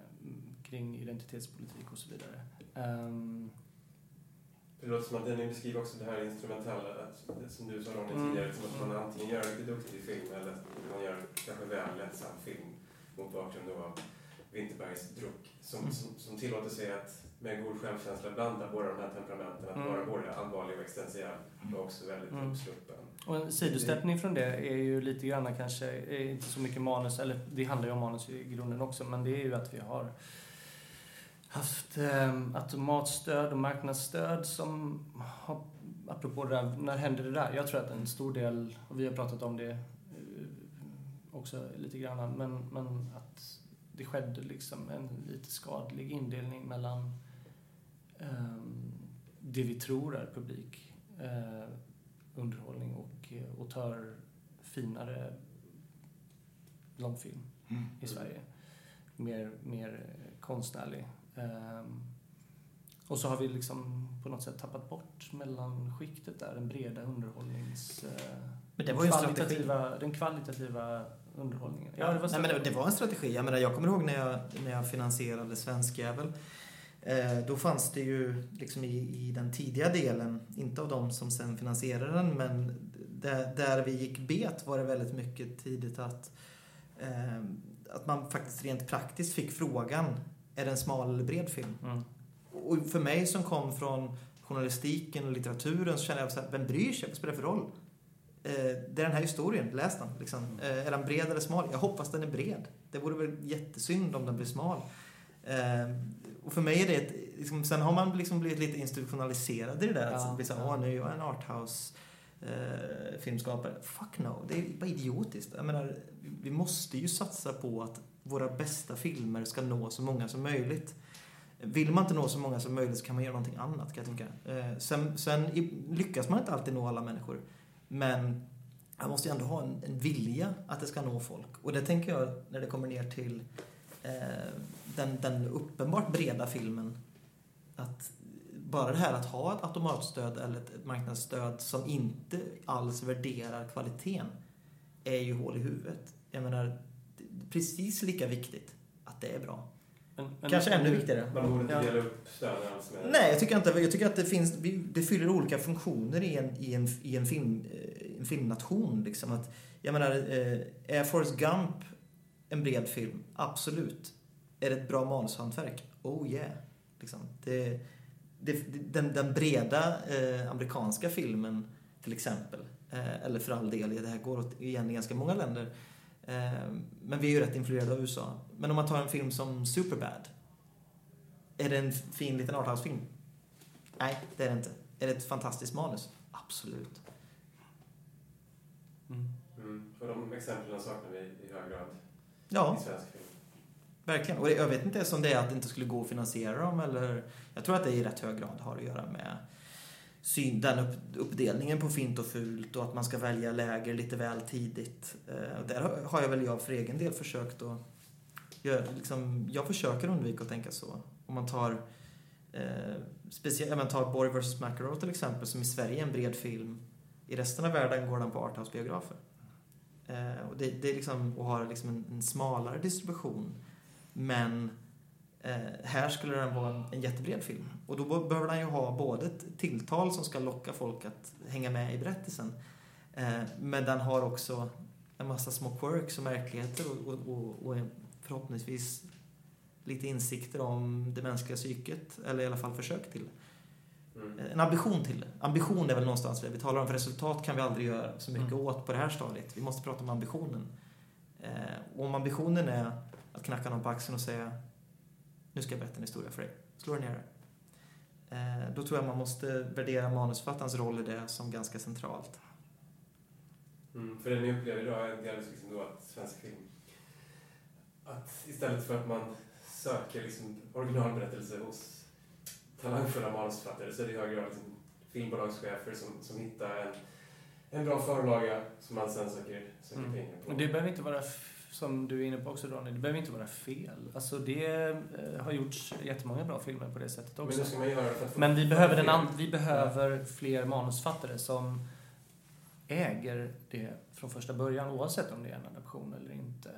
kring identitetspolitik och så vidare. Um, det låter som att ni beskriver också det här instrumentella, som du sa Ronny mm. tidigare, som att man antingen gör riktigt duktig film eller man gör kanske väl lättsam film mot bakgrund av Winterbergs druck, som, mm. som, som tillåter sig att med god självkänsla blanda båda de här temperamenten, att mm. vara både allvarlig och existentiell och också väldigt mm. uppsluppen. Och en sidosteppning från det är ju lite grann kanske, inte så mycket manus, eller det handlar ju om manus i grunden också, men det är ju att vi har haft eh, automatstöd och marknadsstöd som har, apropå det där, när hände det där? Jag tror att en stor del, och vi har pratat om det eh, också lite grann, men, men att det skedde liksom en lite skadlig indelning mellan eh, det vi tror är publik eh, underhållning och eh, autörfinare långfilm mm. i Sverige. Mer, mer konstnärlig och så har vi liksom på något sätt tappat bort mellanskiktet där, den breda underhållnings... Uh, men det var ju kvalitativa, den kvalitativa underhållningen. Ja, det var, Nej, men det, det, var en strategi. Jag, menar, jag kommer ihåg när jag, när jag finansierade Svenskjävel. Eh, då fanns det ju liksom i, i den tidiga delen, inte av de som sen finansierade den, men där, där vi gick bet var det väldigt mycket tidigt att, eh, att man faktiskt rent praktiskt fick frågan är det en smal eller bred film? Mm. Och för mig som kom från journalistiken och litteraturen så känner jag så här, vem bryr sig? Vad spelar det för roll? Eh, det är den här historien, läs den. Liksom. Mm. Eh, är den bred eller smal? Jag hoppas den är bred. Det vore väl jättesynd om den blir smal. Eh, och för mig är det ett, liksom, sen har man liksom blivit lite institutionaliserad i det där. Ja, att bli så, åh nu är jag en arthouse eh, filmskapare. Fuck no, det är bara idiotiskt. Jag menar, vi måste ju satsa på att våra bästa filmer ska nå så många som möjligt. Vill man inte nå så många som möjligt så kan man göra någonting annat kan jag tänka. Eh, sen, sen lyckas man inte alltid nå alla människor. Men man måste ju ändå ha en, en, vilja att det ska nå folk. Och det tänker jag när det kommer ner till eh, den, den uppenbart breda filmen. Att bara det här att ha ett automatstöd eller ett marknadsstöd som inte alls värderar kvaliteten är ju hål i huvudet. Jag menar, precis lika viktigt att det är bra. Men, men Kanske ännu viktigare. Man borde inte dela upp stöden alls med... Nej, jag tycker inte. Jag tycker att det finns, det fyller olika funktioner i en, i en, i en, film, eh, en filmnation. Liksom. Att, jag menar, eh, är Forrest Gump en bred film? Absolut. Är det ett bra manushantverk? Oh yeah. Liksom. Det, det, den, den breda eh, amerikanska filmen till exempel, eh, eller för all del, det här går åt, igen i ganska många länder, Eh, men vi är ju rätt influerade av USA. Men om man tar en film som Superbad. Är det en fin liten arthouse-film? Nej, det är det inte. Är det ett fantastiskt manus? Absolut. Mm. Mm. Och de exemplen saknar vi i hög grad ja. i svensk film. Verkligen. Och jag vet inte ens om det är att det inte skulle gå att finansiera dem eller... Jag tror att det i rätt hög grad har att göra med syn, den upp, uppdelningen på fint och fult och att man ska välja läger lite väl tidigt. Eh, där har jag väl jag för egen del försökt att göra, liksom, jag försöker undvika att tänka så. Om man tar eh, speciellt, man tar Borg vs McEnroe till exempel som i Sverige är en bred film. I resten av världen går den på arthouse-biografer. Eh, och det, det är liksom, och har liksom en, en smalare distribution. Men Eh, här skulle den vara en jättebred film. Och då behöver den ju ha både ett tilltal som ska locka folk att hänga med i berättelsen. Eh, men den har också en massa små quirks och märkligheter och, och, och, förhoppningsvis lite insikter om det mänskliga psyket. Eller i alla fall försök till mm. En ambition till det. Ambition är väl någonstans det vi talar om. För resultat kan vi aldrig göra så mycket mm. åt på det här stadiet. Vi måste prata om ambitionen. Eh, och om ambitionen är att knacka någon på axeln och säga nu ska jag berätta en historia för dig. Slå dig ner Eh, då tror jag man måste värdera manusförfattarens roll i det som ganska centralt. Mm, för det ni upplever idag är delvis liksom då att svensk film, att istället för att man söker liksom originalberättelse hos talangfulla manusförfattare så är det i hög grad liksom filmbolagschefer som, som hittar en, en bra förlaga som man sen söker, söker Mm. pengar på. Och det behöver inte vara, som du är inne på också Ronny, det behöver inte vara fel. Alltså det eh, har gjorts jättemånga bra filmer på det sättet Men också. få Men vi behöver, den an- vi behöver fler manusfattare som äger det från första början oavsett om det är en adaption eller inte.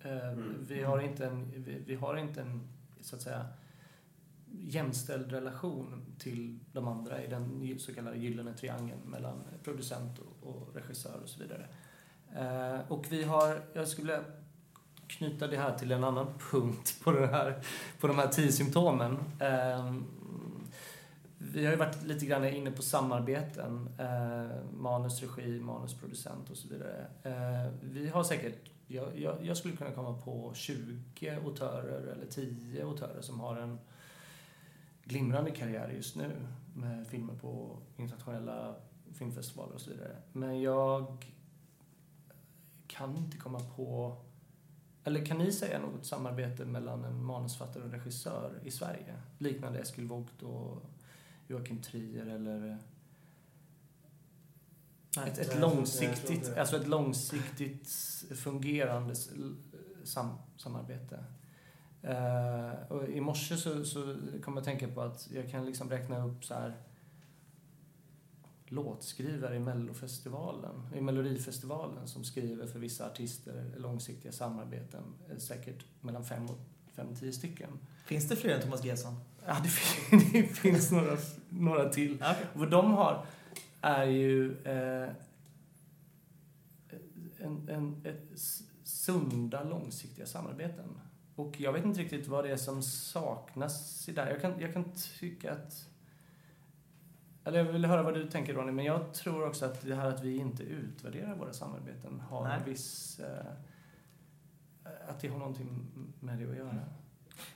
Eh, Mm. Vi har inte en, vi, vi har inte en så att säga jämställd relation till de andra i den så kallade gyllene triangeln mellan producent och regissör och så vidare. Eh, och vi har, jag skulle vilja knyta det här till en annan punkt på, den här, på de här tio symptomen. Ehm, vi har ju varit lite grann inne på samarbeten, eh, manusregi, manusproducent och så vidare. Eh, vi har säkert, jag, jag, jag skulle kunna komma på 20 autörer eller 10 autörer som har en glimrande karriär just nu med filmer på internationella filmfestivaler och så vidare. Men jag kan inte komma på... Eller kan ni säga något samarbete mellan en manusfattare och en regissör i Sverige? Liknande Eskil Vogt och Joakim Trier eller Nej, ett, ett långsiktigt, inte. alltså ett långsiktigt fungerande sam, samarbete. Eh, och I morse så, så kom jag att tänka på att jag kan liksom räkna upp så här låtskrivare i Mellofestivalen, i Melodifestivalen som skriver för vissa artister långsiktiga samarbeten, eh, säkert mellan fem och fem, tio stycken. Finns det fler än Thomas Gesson? Ja, det, fin- det finns några, några till. Okej. Vad de har är ju eh, en, en, ett sunda, långsiktiga samarbeten. Och jag vet inte riktigt vad det är som saknas i där. Jag kan, jag kan tycka att... Eller jag vill höra vad du tänker Ronny, men jag tror också att det här att vi inte utvärderar våra samarbeten har Nej. en viss... Eh, att det har någonting med det att göra.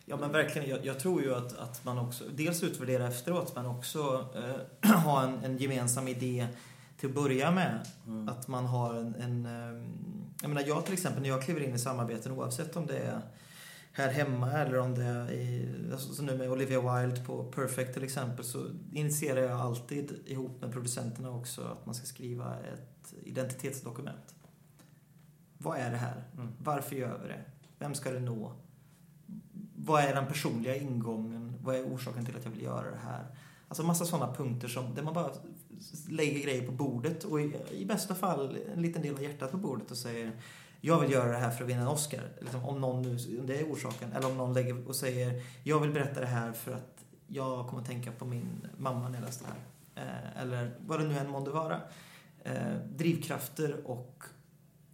Ja men verkligen, jag, jag tror ju att, att man också dels utvärderar efteråt men också eh, ha en, en gemensam idé till att börja med. Mm. Att man har en, en eh, jag menar jag till exempel när jag kliver in i samarbeten oavsett om det är här hemma eller om det är i, alltså, så nu med Olivia Wilde på Perfect till exempel så initierar jag alltid ihop med producenterna också att man ska skriva ett identitetsdokument. Vad är det här? Mm. Varför gör vi det? Vem ska det nå? Vad är den personliga ingången? Vad är orsaken till att jag vill göra det här? Alltså massa sådana punkter som, där man bara lägger grejer på bordet och i, i bästa fall en liten del av hjärtat på bordet och säger jag vill göra det här för att vinna en Oscar. Liksom, om någon nu, om det är orsaken. Eller om någon lägger och säger jag vill berätta det här för att jag kommer att tänka på min mamma när jag läste det här. Eh, eller vad det nu än månde vara. Eh, drivkrafter och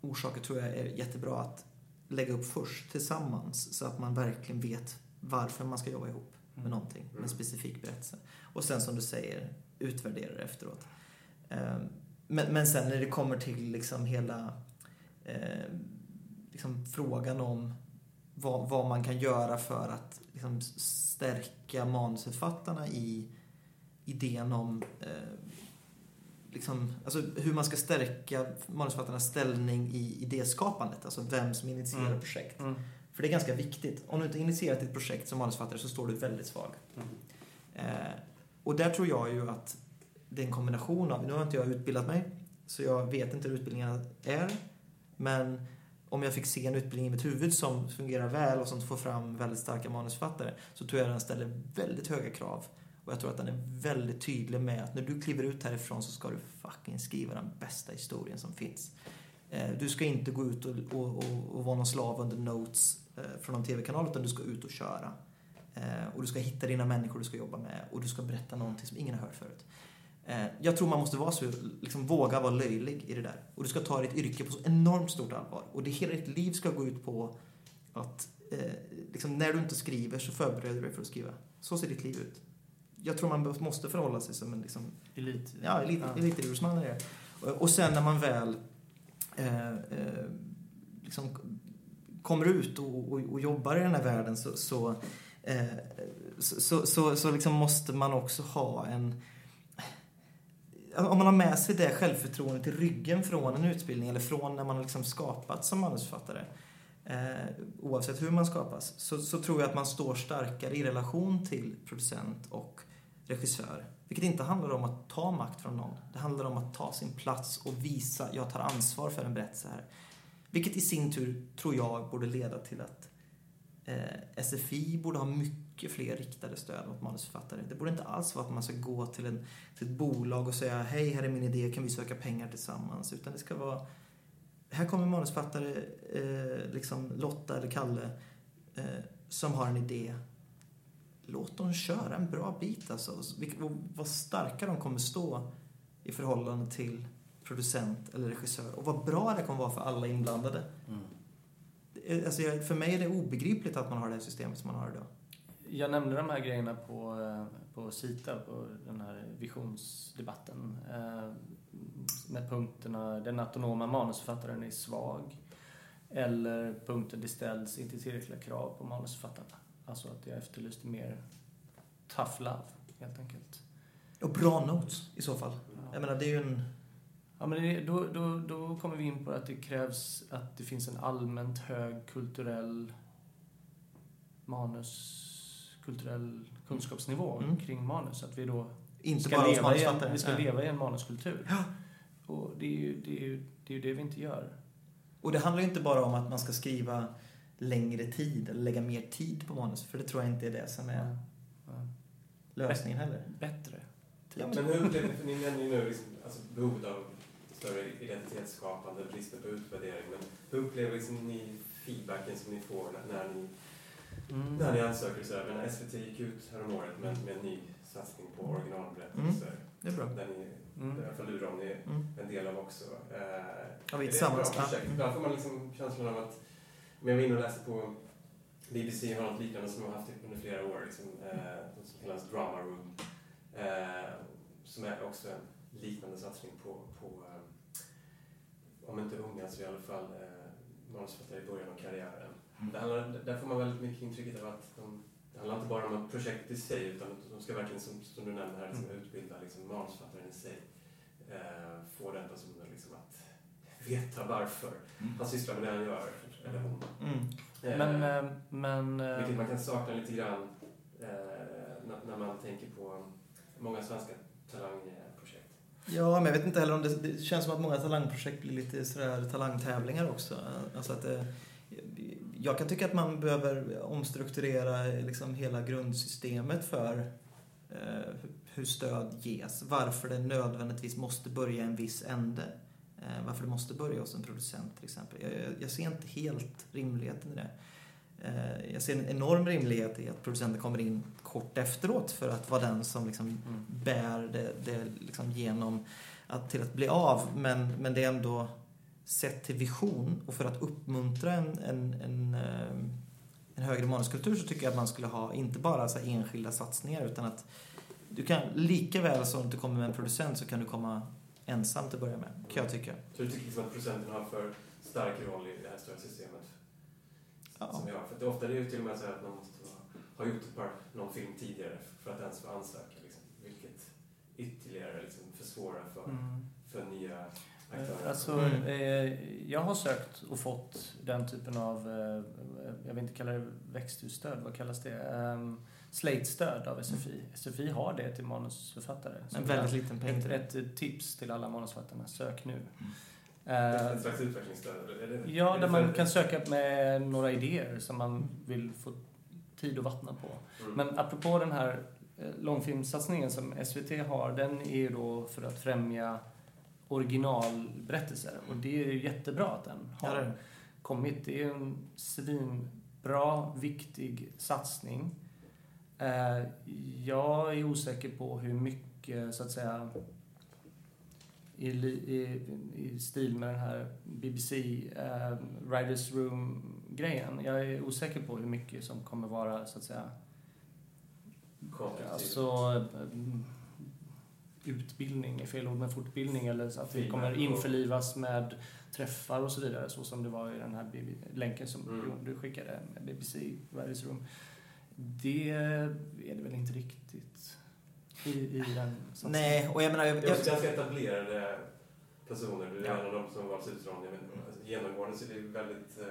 orsaker tror jag är jättebra att lägga upp först tillsammans så att man verkligen vet varför man ska jobba ihop med någonting, med en specifik berättelse. Och sen som du säger, utvärdera det efteråt. Eh, Men, men sen när det kommer till liksom hela eh, liksom frågan om vad, vad man kan göra för att liksom stärka manusförfattarna i idén om eh, liksom, alltså hur man ska stärka manusförfattarnas ställning i idéskapandet. Alltså vem som initierar Mm. projekt. Mm. För det är ganska viktigt. Om du inte initierat ett projekt som manusförfattare så står du väldigt svag. Mm. Eh, och där tror jag ju att det är en kombination av, nu har inte jag utbildat mig, så jag vet inte hur utbildningarna är. Men om jag fick se en utbildning i mitt huvud som fungerar väl och som får fram väldigt starka manusförfattare så tror jag den ställer väldigt höga krav. Och jag tror att den är väldigt tydlig med att när du kliver ut härifrån så ska du fucking skriva den bästa historien som finns. Eh, du ska inte gå ut och, och, och, och vara någon slav under notes eh, från någon tv-kanal utan du ska ut och köra. Eh, och du ska hitta dina människor du ska jobba med och du ska berätta någonting som ingen har hört förut. Eh, Jag tror man måste vara så, liksom våga vara löjlig i det där. Och du ska ta ditt yrke på så enormt stort allvar. Och det hela ditt liv ska gå ut på att eh, liksom, när du inte skriver så förbereder du dig för att skriva. Så ser ditt liv ut. Jag tror man måste förhålla sig som en liksom, Elit. Ja, elit, elitidrottsman är det. Och, sen när man väl eh, eh, liksom kommer ut och, och, och jobbar i den här världen så, så Eh, så så, så, så liksom måste man också ha en... Om man har med sig det självförtroendet i ryggen från en utbildning eller från när man har liksom skapats som manusförfattare, eh, oavsett hur man skapas, så, så tror jag att man står starkare i relation till producent och regissör. Vilket inte handlar om att ta makt från någon. Det handlar om att ta sin plats och visa, jag tar ansvar för en berättelse här. Vilket i sin tur, tror jag, borde leda till att eh, SFI borde ha mycket fler riktade stöd mot manusförfattare. Det borde inte alls vara att man ska gå till, en, till ett bolag och säga hej, här är min idé, kan vi söka pengar tillsammans? Utan det ska vara, här kommer manusförfattare, eh, liksom Lotta eller Kalle, eh, som har en idé. Låt dem köra en bra bit alltså. Vad starka de kommer stå i förhållande till producent eller regissör. Och vad bra det kommer vara för alla inblandade. Mm. Alltså, för mig är det obegripligt att man har det systemet som man har idag. Jag nämnde de här grejerna på, eh, på Sita, på den här visionsdebatten. Eh, med punkterna den autonoma manusförfattaren är svag. Eller punkten det ställs inte tillräckliga krav på manusförfattarna. Alltså att jag efterlyste mer tough love, helt enkelt. Och bra notes i så fall. Ja. Jag menar, det är ju en Ja, men det, då, då, då kommer vi in på att det krävs att det finns en allmänt hög kulturell manus, kulturell kunskapsnivå mm. kring manus. Att vi då inte ska, bara leva, i en, vi ska leva i en manuskultur. Ja. Och det är, ju, det, är ju, det är ju det vi inte gör. Och det handlar ju inte bara om att man ska skriva längre tid eller lägga mer tid på manus. För det tror jag inte är det som är ja. lösningen heller. Bättre. Ja, men hur upplever ni, ni nämner ju nu liksom, alltså behovet av större identitetsskapande, bristen på utvärdering. Men hur upplever liksom ni feedbacken som ni får när, när ni, mm. när ni ansöker? Så här, men SVT gick ut häromåret med, med en ny satsning på originalberättelser. Mm. Det är bra. Där ni, mm. i alla fall du Ron, är mm. en del av också. Eh, ja, vi är tillsammans. Är det ett bra projekt? Ibland får man liksom känslan av att, om jag var inne och läste på BBC har något liknande som de har haft under flera år, liksom, eh, som kallas Drama Room. Eh, som är också en liknande satsning på, på eh, om inte unga så i alla fall eh, manusförfattare i början av karriären. Mm. Det handlar, där får man väldigt mycket intrycket av att de, det handlar inte bara om ett projekt i sig utan de ska verkligen, som, som du nämnde här, liksom, mm. utbilda liksom, manusförfattaren i sig. Eh, få den personen liksom, att veta varför mm. han sysslar med det han gör, eller hon. Mm. Eh, men, eh, men, eh, vilket man kan sakna lite grann eh, när, när man tänker på många svenska talanger Ja, men jag vet inte heller om det, det känns som att många talangprojekt blir lite sådär talangtävlingar också. Alltså att det, jag kan tycka att man behöver omstrukturera liksom hela grundsystemet för eh, hur stöd ges. Varför det nödvändigtvis måste börja en viss ände. Eh, varför det måste börja hos en producent till exempel. Jag, jag ser inte helt rimligheten i det. Eh, jag ser en enorm rimlighet i att producenten kommer in kort efteråt för att vara den som liksom mm. bär det, det liksom genom att, till att bli av. Men, men det är ändå sett till vision och för att uppmuntra en, en, en, eh, en högre manuskultur så tycker jag att man skulle ha inte bara så enskilda satsningar utan att du kan lika väl som du kommer med en producent så kan du komma ensam till att börja med, kan jag tycka. Så du tycker liksom att producenten har för stark roll i det här stora systemet? Ja. Som har. För det ofta är det till och med så att man måste ha gjort ett par, någon film tidigare för att ens få ansöka. Liksom, vilket ytterligare liksom, försvårar för, mm. för nya aktörer. Alltså, mm. eh, jag har sökt och fått den typen av, eh, jag vill inte kalla det växthusstöd, vad kallas det? Um, Slate-stöd av SFI. Mm. SFI har det till manusförfattare. En väldigt liten peng. Ett, ett tips till alla manusförfattarna, sök nu. Mm. Ett slags utvecklingsstöd? Ja, där man kan söka med några idéer som man vill få tid att vattna på. Mm. Men apropå den här eh, långfilmssatsningen som SVT har, den är ju då för att främja originalberättelser. Och det är ju jättebra att den har ja, kommit. Det är en svinbra, viktig satsning. Eh, jag är osäker på hur mycket, så att säga, i, i, i stil med den här BBC eh, Writers Room-grejen. Jag är osäker på hur mycket som kommer vara, så att säga, alltså mm, utbildning är fel ord, men fortbildning eller så att vi kommer införlivas med träffar och så vidare, så som det var i den här länken som mm. du skickade med BBC Writers Room. Det är det väl inte riktigt i, i den satsningen. Nej, och jag menar... Jag, Det är också jag, ganska etablerade personer. Du är Ja. en av dem som valts ut från. Jag genomgående så är det väldigt eh,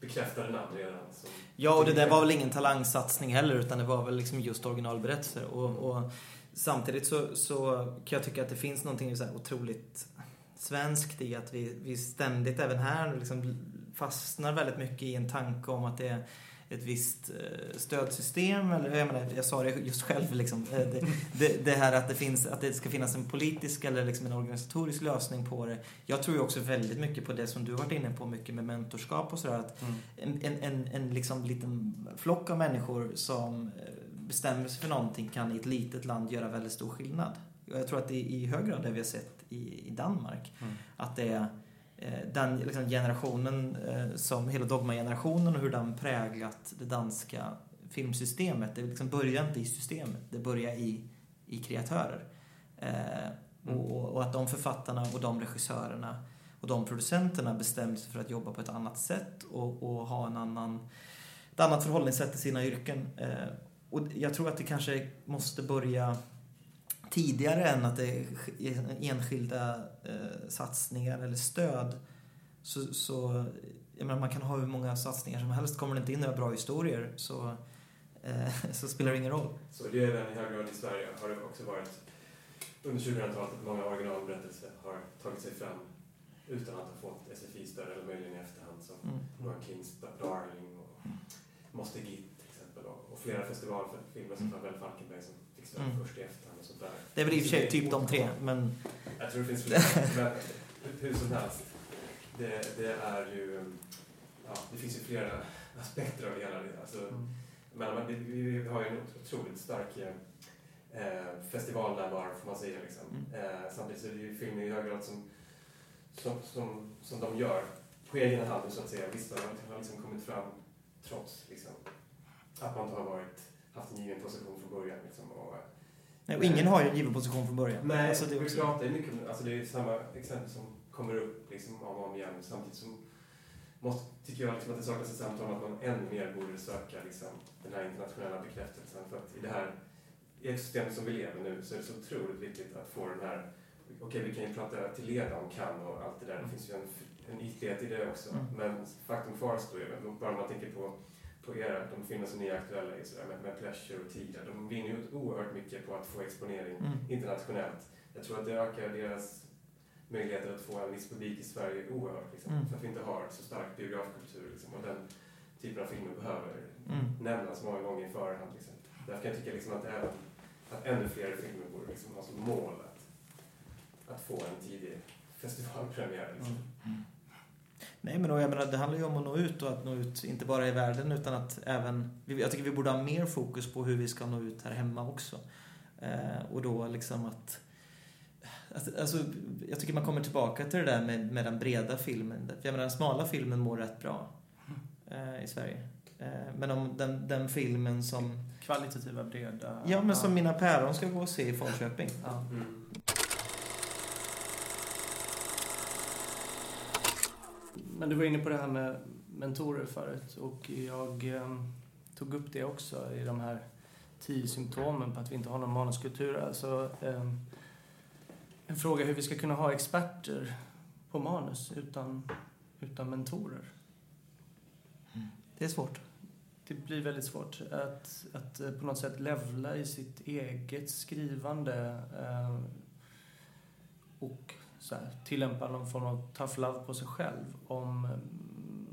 bekräftade namn redan. Som ja, och det där var väl ingen talangsatsning heller, utan det var väl liksom just originalberättelser. Och, och samtidigt så, så kan jag tycka att det finns någonting så här otroligt svenskt i att vi, vi ständigt, även här, liksom fastnar väldigt mycket i en tanke om att det är ett visst eh, stödsystem, eller jag menar, jag sa det just själv liksom. Eh, Det, det, det här att det, finns, att det ska finnas en politisk eller liksom en organisatorisk lösning på det. Jag tror ju också väldigt mycket på det som du har varit inne på, mycket med mentorskap och sådär. Att Mm. en, en, en, liksom liten flock av människor som eh, bestämmer sig för någonting kan i ett litet land göra väldigt stor skillnad. Jag tror att det är i hög grad det vi har sett i, i Danmark. Mm. Att det är Eh, den liksom generationen, eh, som hela Dogma-generationen och hur den präglat det danska filmsystemet. Det liksom börjar inte i systemet, det börjar i, i kreatörer. Mm. och, och att de författarna och de regissörerna och de producenterna bestämde sig för att jobba på ett annat sätt och, och ha en annan, ett annat förhållningssätt till sina yrken. Och jag tror att det kanske måste börja tidigare än att det är enskilda eh, satsningar eller stöd. Så, så jag menar, man kan ha hur många satsningar som helst. Kommer det inte in några bra historier så, eh, så spelar det ingen roll. Så det är den i hög grad i Sverige har det också varit under 2000-talet att många originalberättelser har tagit sig fram utan att ha fått SFI-stöd eller möjligen i efterhand som Mm. Rowan Kings Darling och Moster Git till exempel och, och flera festivalfilmer som Farväl Falkenberg som stöd Mm. först i efterhand och sånt där. Det är väl i och för sig typ de tre, men Jag tror det finns fler, men hur som helst. Det, det är ju, ja, det finns ju flera aspekter av det hela. Alltså, Mm. men vi, har ju en otroligt stark eh, festivalnärvaro får man säga. Liksom. Mm. Eh, samtidigt så är det ju filmer i hög grad som, som, som, som de gör på egen hand så att säga. Vissa har liksom kommit fram trots liksom, att man inte har varit, haft en given position från början. Liksom, och, nej, och ingen har ju en given position från början. Nej, Alltså, det är också, pratar mycket om, alltså det är samma exempel som kommer upp liksom om och om igen samtidigt som måste, tycker jag liksom att det saknas ett samtal om att man ännu mer borde söka liksom, den här internationella bekräftelsen för att i det här system som vi lever nu så är det så otroligt viktigt att få den här Okej, vi kan ju prata till leda om kan och allt det där. Det finns ju en, en ytlighet i det också. Mm. Men faktum kvarstår ju, bara man tänker på, på era, de filmer som ni är aktuella i, sådär, med, med Pleasure och Tigra, de vinner ju oerhört mycket på att få exponering Mm. internationellt. Jag tror att det ökar deras möjligheter att få en viss publik i Sverige oerhört. Liksom, Mm. För att vi inte har så stark biografkultur. Liksom, och den typen av filmer behöver Mm. nämnas många gånger i förhand. Liksom. Därför kan jag tycka liksom, att, även, att ännu fler filmer borde liksom, ha som mål att, att få en tidig festivalpremiär. Liksom. Mm. Nej men jag menar, det handlar ju om att nå ut och att nå ut inte bara i världen utan att även... Jag tycker vi borde ha mer fokus på hur vi ska nå ut här hemma också. Eh, och då liksom att... att- Alltså, jag tycker man kommer tillbaka till det där med, med den breda filmen. Jag menar, den smala filmen mår rätt bra eh, i Sverige. Eh, men om den, den filmen som... Kvalitativa, breda... Ja, men som Mina päron ska gå och se i Falköping. Ja. Mm. Men du var inne på det här med mentorer förut och jag eh, tog upp det också i de här tio symptomen på att vi inte har någon manuskultur. Alltså, eh, en fråga hur vi ska kunna ha experter på manus utan, utan mentorer. Det är svårt. Det blir väldigt svårt att, att eh, på något sätt levla i sitt eget skrivande eh, och så här, tillämpa någon form av tough love på sig själv om, mm,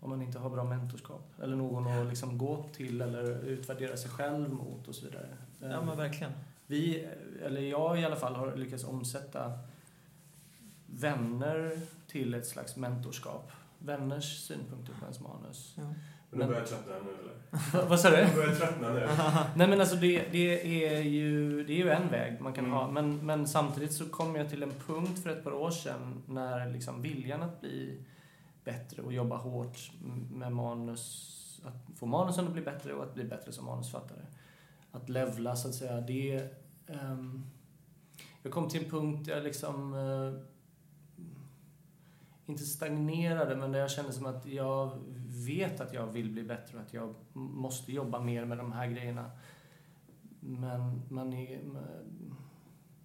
om man inte har bra mentorskap eller någon att liksom gå till eller utvärdera sig själv mot och så vidare. Ja, men verkligen. Vi, eller jag i alla fall, har lyckats omsätta vänner till ett slags mentorskap. Vänners synpunkter på ens manus. Ja. Men du börjar tröttna nu eller? Va- Vad sa du? Du börjar tröttna nu. Nej men alltså det, det, är ju, det är ju en väg man kan Mm. ha. Men, men samtidigt så kom jag till en punkt för ett par år sedan när liksom viljan att bli bättre och jobba hårt med manus, att få manusen att bli bättre och att bli bättre som manusfattare. Att levla så att säga, det... ehm, jag kom till en punkt där jag liksom... eh, inte stagnerade, men där jag kände som att jag vet att jag vill bli bättre och att jag måste jobba mer med de här grejerna. Men man, är,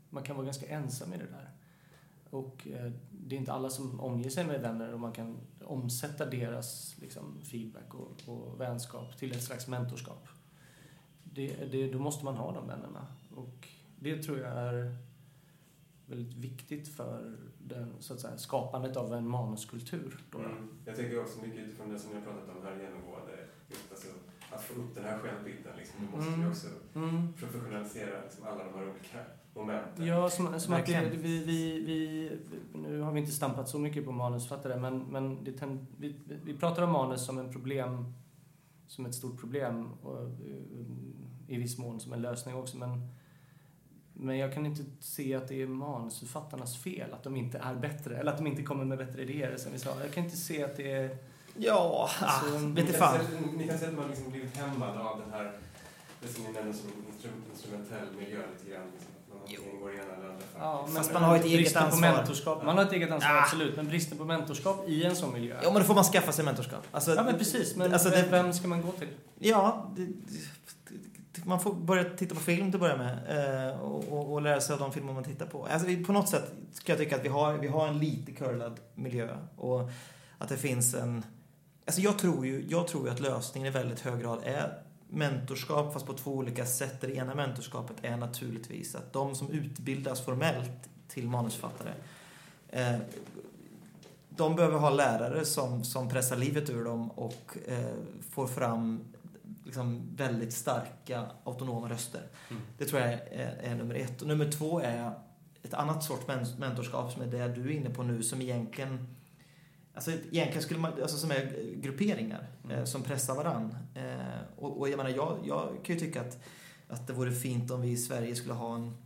man kan vara ganska ensam i det där. Och eh, det är inte alla som omger sig med vänner och man kan omsätta deras liksom, feedback och, och vänskap till ett slags mentorskap. Det, det, då måste man ha de vännerna. Och det tror jag är väldigt viktigt för den, så att säga, skapandet av en manuskultur. Då. Mm. Jag tänker också mycket utifrån det som ni har pratat om här genomgående, just alltså, att få upp den här självbilden. Liksom. Du måste Mm. ju också Mm. professionalisera liksom, alla de här olika momenten. Ja, som, som att vi, vi, vi, nu har vi inte stampat så mycket på manusfattare, men, men det vi, vi pratar om manus som en problem, som ett stort problem och eh, i viss mån som en lösning också. Men, men jag kan inte se att det är manusförfattarnas fel att de inte är bättre, eller att de inte kommer med bättre idéer, som vi sa. Jag kan inte se att det är... Ja, Alltså, ah, ni Ni vet kan, fan. se, ni kan se att man liksom blivit hämmad av den här, det som ni nämnde som instru- instrumentell miljö lite grann. Liksom, Ja, men Fast man har ett eget ansvar. På mentorskap, man har ett eget ansvar, Ah. absolut, men bristen på mentorskap i en sån miljö. Ja, men då får man skaffa sig mentorskap. Alltså, Ja, men precis. Men alltså, vem- det- vem ska man gå till? Ja, det, man får börja titta på film till att börja med eh, och, och, och lära sig av de filmer man tittar på. Alltså, vi- på något sätt ska jag tycka att vi har, vi har en lite curlad miljö och att det finns en... Alltså jag tror ju jag tror ju att lösningen i väldigt hög grad är mentorskap fast på två olika sätt. Det ena mentorskapet är naturligtvis att de som utbildas formellt till manusförfattare eh, de behöver ha lärare som, som pressar livet ur dem och eh, får fram liksom, väldigt starka autonoma röster. Mm. Det tror jag är, är nummer ett. Och nummer två är ett annat sorts men- mentorskap som är det du är inne på nu som egentligen Alltså egentligen skulle man, alltså som är grupperingar Mm. eh, som pressar varann. Eh, och, och jag menar, jag, jag kan ju tycka att, att det vore fint om vi i Sverige skulle ha en,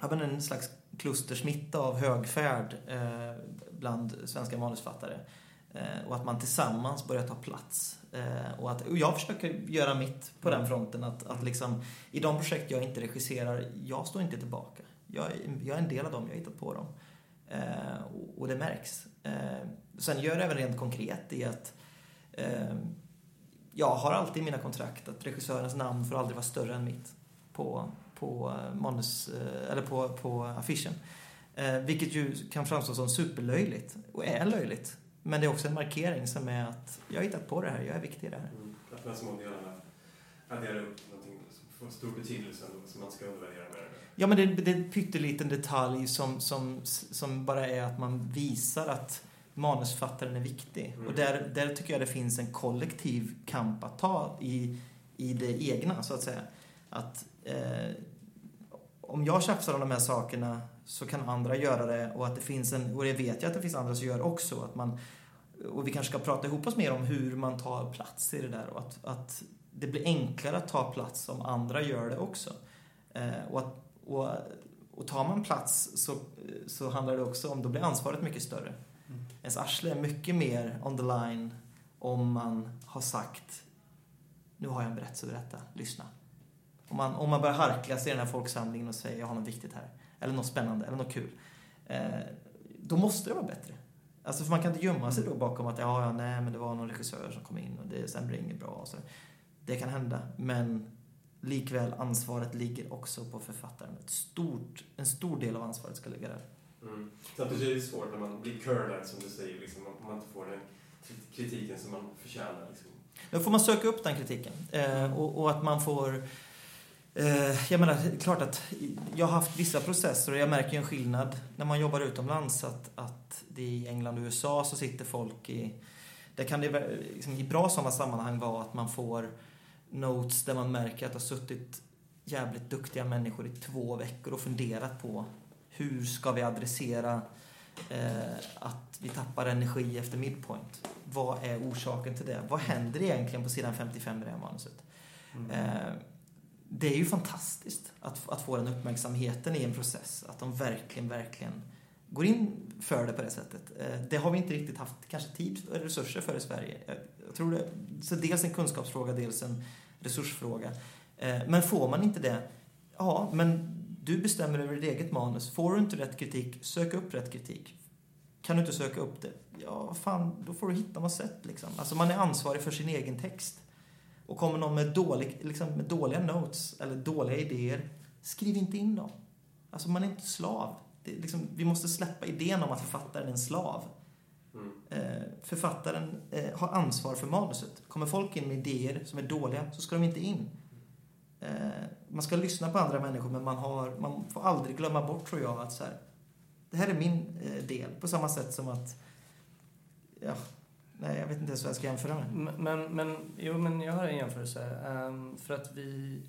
ja, men en slags klustersmitta av högfärd eh, bland svenska manusfattare. Eh, och att man tillsammans börjar ta plats. Eh, och, att, och jag försöker göra mitt på den fronten. Att, att liksom, I de projekt jag inte regisserar, jag står inte tillbaka. Jag, är- jag är en del av dem, jag har hittat på dem. Eh, och, och det märks. Sen gör jag även rent konkret i att jag har alltid i mina kontrakt att regissörens namn får aldrig vara större än mitt på, på manus, eller på, på affischen. Vilket ju kan framstå som superlöjligt och är löjligt. Men det är också en markering som är att jag har hittat på det här, jag är viktig i det här. Mm. Att de här små delarna adderar upp någonting som får stor betydelse ändå, som man ska undervärdera med det. Ja, men det, det är en pytteliten detalj som, som, som bara är att man visar att manusfattaren är viktig. Mm. Och där, där tycker jag det finns en kollektiv kamp att ta i, i det egna, så att säga. Att eh, om jag tjafsar om de här sakerna så kan andra göra det och att det finns en, och det vet jag att det finns andra som gör också, att man, och vi kanske ska prata ihop oss mer om hur man tar plats i det där och att, att det blir enklare att ta plats om andra gör det också. Eh, och, att, och, och tar man plats så, så handlar det också om, då blir ansvaret mycket större. Mm. Ens arsle är mycket mer on the line om man har sagt nu har jag en berättelse att berätta, lyssna. Om man, om man börjar harkla sig i den här folksamlingen och säger jag har något viktigt här, eller något spännande, eller något kul. Eh, då måste det vara bättre. Alltså för man kan inte gömma sig då bakom att ja, ja, nej, men det var någon regissör som kom in och det, sen blir det inget bra. Och så. Det kan hända, men likväl ansvaret ligger också på författaren. Ett stort, en stor del av ansvaret ska ligga där. Mm. Samtidigt är det svårt när man blir curlad, som du säger, liksom, om man inte får den kritiken som man förtjänar. Liksom. Då får man söka upp den kritiken. Eh, och, och att man får... Eh, jag menar, klart att jag har haft vissa processer och jag märker ju en skillnad när man jobbar utomlands. Att, att det i England och USA så sitter folk i... Där kan det liksom, i bra sådana sammanhang vara att man får notes där man märker att det har suttit jävligt duktiga människor i två veckor och funderat på hur ska vi adressera eh, att vi tappar energi efter midpoint. Vad är orsaken till det? Vad händer egentligen på sidan 55 i det här manuset? Mm. Eh, det är ju fantastiskt att, att få den uppmärksamheten i en process. Att de verkligen, verkligen går in för det på det sättet. Eh, det har vi inte riktigt haft kanske tid och resurser för i Sverige. Jag, tror det så dels en kunskapsfråga, dels en resursfråga. Eh, men får man inte det, ja, men du bestämmer över ditt eget manus. Får du inte rätt kritik, sök upp rätt kritik. Kan du inte söka upp det? Ja, fan, då får du hitta något sätt liksom. Alltså man är ansvarig för sin egen text. Och kommer någon med, dålig, liksom, med dåliga notes eller dåliga idéer, skriv inte in dem. Alltså man är inte slav. Det liksom, vi måste släppa idén om att författaren är en slav. Mm. Eh, författaren eh, har ansvar för manuset. Kommer folk in med idéer som är dåliga så ska de inte in. Eh, man ska lyssna på andra människor men man, har, man får aldrig glömma bort tror jag att så här, det här är min eh, del. På samma sätt som att, ja, nej jag vet inte ens vad jag ska jämföra med. Men, men, men, jo, men jag har en jämförelse. Ehm, för att vi...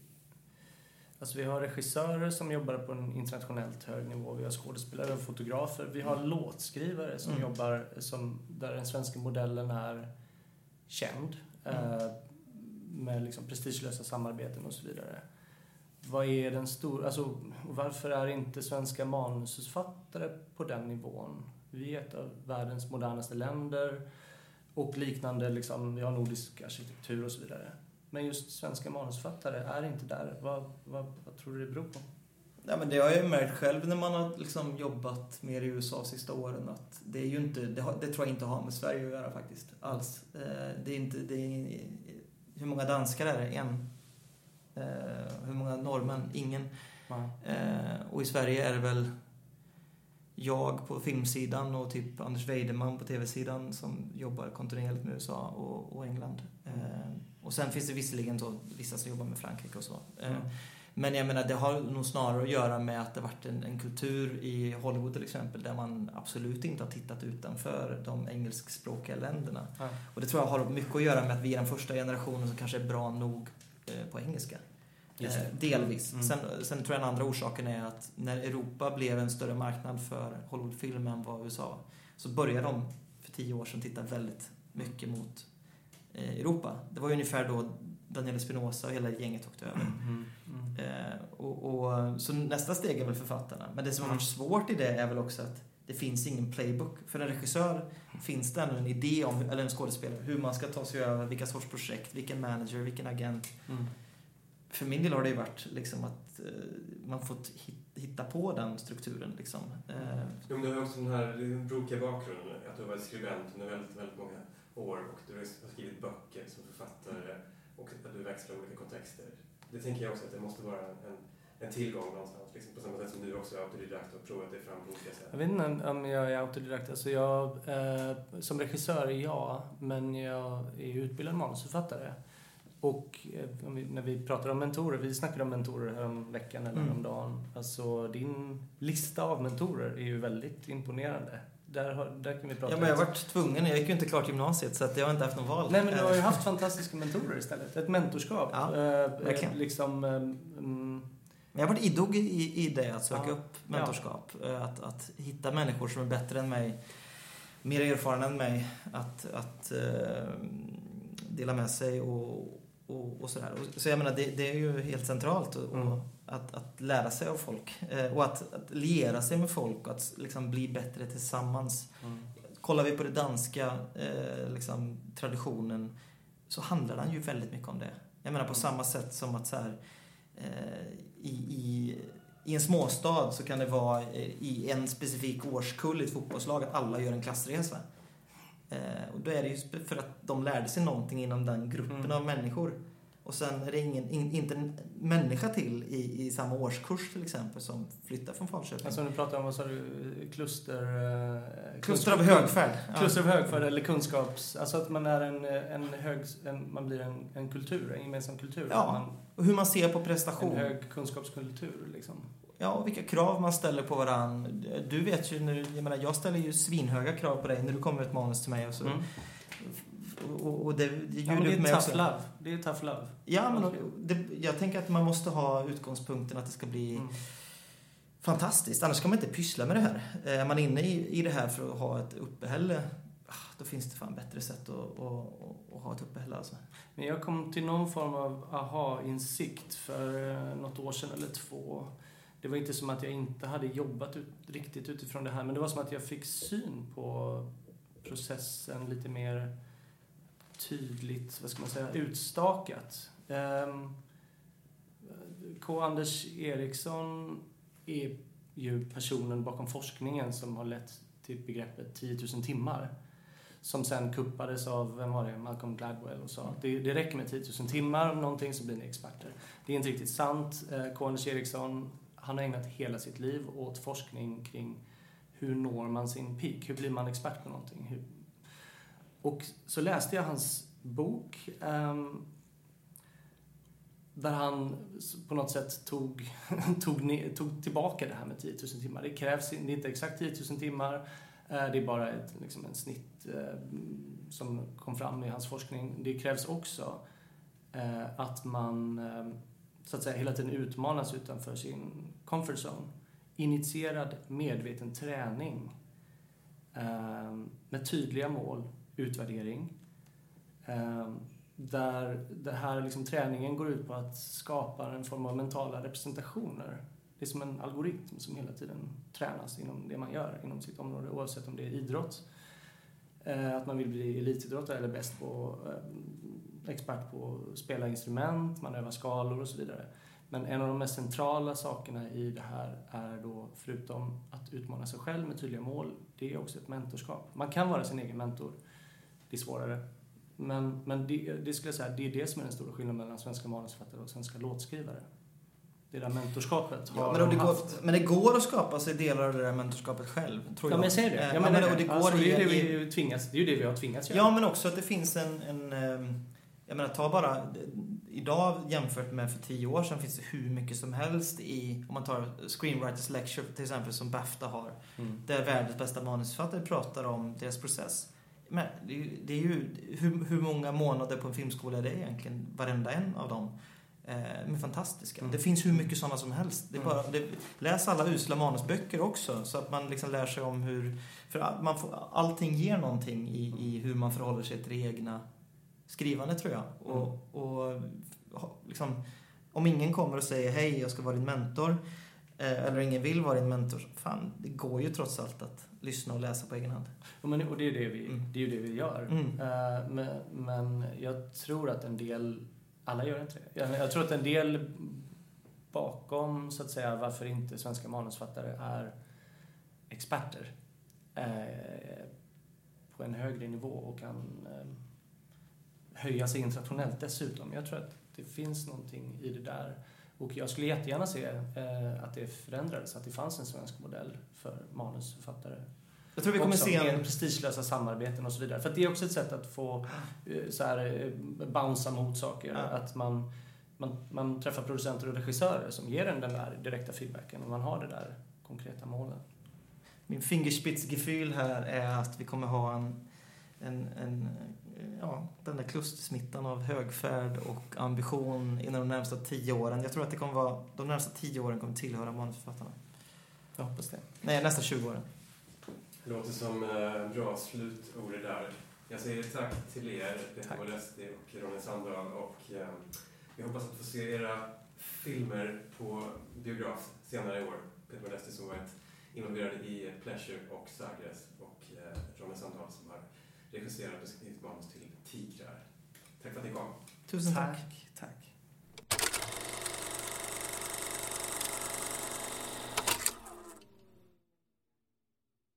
Alltså vi har regissörer som jobbar på en internationellt hög nivå. Vi har skådespelare och fotografer. Vi har låtskrivare som Mm. jobbar som, där den svenska modellen är känd. Mm. eh, med liksom prestigelösa samarbeten och så vidare. Vad är den stora... Alltså, varför är inte svenska manusförfattare på den nivån? Vi är ett av världens modernaste länder och liknande, liksom, vi har nordisk arkitektur och så vidare. Men just svenska manusförfattare är inte där. Vad, vad, vad tror du det beror på? Ja, men det har jag ju märkt själv när man har liksom jobbat mer i USA sista åren att det är ju inte, det, har, det tror jag inte har med Sverige att göra faktiskt, alls. Eh, Det är inte, det är, hur många danskar är det? En. Eh, Hur många norrmän? Ingen. Eh, Och i Sverige är det väl jag på filmsidan och typ Anders Weideman på tv-sidan som jobbar kontinuerligt med USA och, och England. Eh, Och sen finns det visserligen så, vissa som jobbar med Frankrike och så. Eh, Mm. men jag menar, det har nog snarare att göra med att det varit en, en kultur i Hollywood till exempel där man absolut inte har tittat utanför de engelskspråkiga länderna. Ja. Och det tror jag har mycket att göra med att vi är den första generationen som kanske är bra nog eh, på engelska. Eh, delvis. Mm. Sen, sen tror jag den andra orsaken är att när Europa blev en större marknad för Hollywoodfilm än vad USA så började de för tio år sedan titta väldigt mycket mot eh, Europa. Det var ju ungefär då Daniel Espinosa och hela gänget åkte över. Mm. Mm. Eh, och, och, så nästa steg är väl författarna. Men det som har Mm. varit svårt i det är väl också att det finns ingen playbook. För en regissör finns det ändå en idé om, eller en skådespelare, hur man ska ta sig över, vilka sorts projekt, vilken manager, vilken agent. Mm. För min del har det ju varit liksom att eh, man fått hit- hitta på den strukturen. Liksom. Eh, Jo, men du har också den här brokiga bakgrunden, att du har varit skribent under väldigt, väldigt många år och du har skrivit böcker som författare och att du växlar olika kontexter. Det tänker jag också att det måste vara en, en tillgång någonstans, liksom på samma sätt som du också är autodidakt och provat dig fram på olika sätt. Jag vet inte om jag är autodidakt. Alltså jag, eh, som regissör, ja. Men jag är utbildad manusförfattare. Och eh, om vi, när vi pratar om mentorer, vi snackade om mentorer härom veckan eller Mm. häromdagen. Alltså din lista av mentorer är ju väldigt imponerande. Där, har, där kan vi prata ja, men jag har varit tvungen. Jag gick ju inte klart gymnasiet så att jag har inte haft någon val. Nej men du har ju Eh, haft fantastiska mentorer istället. Ett mentorskap. Ja, Eh, verkligen. Liksom, mm, jag har varit idog i, i det, att söka Ja. upp mentorskap. Eh, Att, att hitta människor som är bättre än mig, mer erfarna än mig, att, att eh, dela med sig och, och, och sådär. Så jag menar, det, det är ju helt centralt och, Mm. och att, att lära sig av folk. Eh, och att, att liera sig med folk och att liksom bli bättre tillsammans. mm. Kollar vi på den danska eh, liksom, traditionen så handlar den ju väldigt mycket om det. Jag menar på Mm. samma sätt som att så här, eh, i, i, i en småstad så kan det vara eh, i en specifik årskull i ett fotbollslag att alla gör en klassresa. Eh, och då är det ju för att de lärde sig någonting inom den gruppen Mm. av människor. Och sen är det ingen, in, inte en människa till i, i samma årskurs till exempel som flyttar från Falköping. Alltså nu pratar om, vad sa du, kluster... eh, Kluster av kunskap- högfärd. Kluster av högfärd eller kunskaps... Alltså att man är en, en hög... En, man blir en, en kultur, en gemensam kultur. Ja, Man, Och hur man ser på en prestation. hög kunskapskultur liksom. Ja, vilka krav man ställer på varann. Du vet ju, du- jag menar, jag ställer ju svinhöga krav på dig när du kommer med ett manus till mig och så. Mm. Och, och det, det Ja, men det är tough också. love. Det är tough love. Ja, men det, jag tänker att man måste ha utgångspunkten att det ska bli Mm. fantastiskt. Annars kan man inte pyssla med det här. Är man inne i, i det här för att ha ett uppehälle, ah, då finns det fan bättre sätt att, att, att, att ha ett uppehälle alltså. Men jag kom till någon form av aha-insikt för eh, något år sedan eller två. Det var inte som att jag inte hade jobbat ut, riktigt utifrån det här, men det var som att jag fick syn på processen lite mer tydligt, vad ska man säga, utstakat. Um, K. Anders Eriksson är ju personen bakom forskningen som har lett till begreppet 10 000 timmar. Som sen kuppades av, vem var det, Malcolm Gladwell och sa att det, det räcker med 10 000 timmar om någonting så blir ni experter. Det är inte riktigt sant. Eh, K Anders Eriksson, han har ägnat hela sitt liv åt forskning kring hur når man sin peak? Hur blir man expert på någonting? Hur... Och så läste jag hans bok um, där han på något sätt tog, tog, ner, tog tillbaka det här med 10 000 timmar. Det krävs det är inte exakt 10 000 timmar, eh, det är bara ett, liksom en snitt eh, som kom fram i hans forskning. Det krävs också eh, att man ehm, så att säga hela tiden utmanas utanför sin comfort zone. Initierad medveten träning ehm, med tydliga mål, utvärdering ehm, där det här liksom, träningen går ut på att skapa en form av mentala representationer. Det är som en algoritm som hela tiden tränas inom det man gör inom sitt område oavsett om det är idrott, eh, att man vill bli elitidrottare eller bäst på, eh, expert på att spela instrument, man övar skalor och så vidare. Men en av de mest centrala sakerna i det här är då, förutom att utmana sig själv med tydliga mål, det är också ett mentorskap. Man kan vara sin egen mentor. Det är svårare. Men, men det, det, skulle jag säga, det är det som är den stora skillnaden mellan svenska manusförfattare och svenska låtskrivare. Det där mentorskapet ja, men, det går, men det går att skapa sig delar av det där mentorskapet själv, tror ja, jag. men säg det. Ja, ja, men, det, och det, går alltså, det, är det, vi tvingas, det är ju det vi har tvingats göra. Ja, men också att det finns en, en ehm, jag menar, ta bara idag jämfört med för tio år sedan finns det hur mycket som helst i, om man tar Screenwriters Lecture till exempel som Bafta har, mm. där världens bästa manusförfattare pratar om deras process. Men det är ju, det är ju hur, hur, många månader på en filmskola är det egentligen? Varenda en av dem. Eh, de är fantastiska. Mm. Det finns hur mycket sådana som helst. Det är mm. bara, det, läs alla usla manusböcker också så att man liksom lär sig om hur... För man får, allting ger någonting i, i hur man förhåller sig till det egna skrivandet tror jag. Och, mm. och liksom, om ingen kommer och säger hej, jag ska vara din mentor eh, eller ingen vill vara din mentor, fan, det går ju trots allt att lyssna och läsa på egen hand. Ja, men, och det är, det, vi, mm. det är ju det vi gör. Mm. Uh, men, men, jag tror att en del, alla gör inte det. Jag, jag, tror att en del bakom, så att säga, varför inte svenska manusfattare är experter uh, på en högre nivå och kan uh, höja sig internationellt dessutom. Jag tror att det finns någonting i det där. Och jag skulle jättegärna se eh, att det förändrades, att det fanns en svensk modell för manusförfattare. Jag tror vi kommer se en... prestigelösa samarbeten och så vidare. För det är också ett sätt att få eh, så här, eh, bouncea mot saker. Ja. Att man, man, man träffar producenter och regissörer som ger en den där direkta feedbacken och man har det där konkreta målen. Min fingerspitzgefühl här är att vi kommer ha en, en, en ja, den där klustersmittan av högfärd och ambition inom de närmsta tio åren. Jag tror att det kommer vara, de närmsta tio åren kommer tillhöra manusförfattarna. Jag hoppas det. Nej, nästa 20 åren. Det låter som eh, bra slutord där. Jag säger tack till er, Peter Modesti och Ronny Sandahl. Och, eh, vi hoppas att få se era filmer på biograf senare i år. Peter Modesti som varit involverad i Pleasure och Sagres och eh, Ronny Sandahl som har regisserat och skrivit manus till Tigrar. Tack för att ni kom. Tusen tack. tack.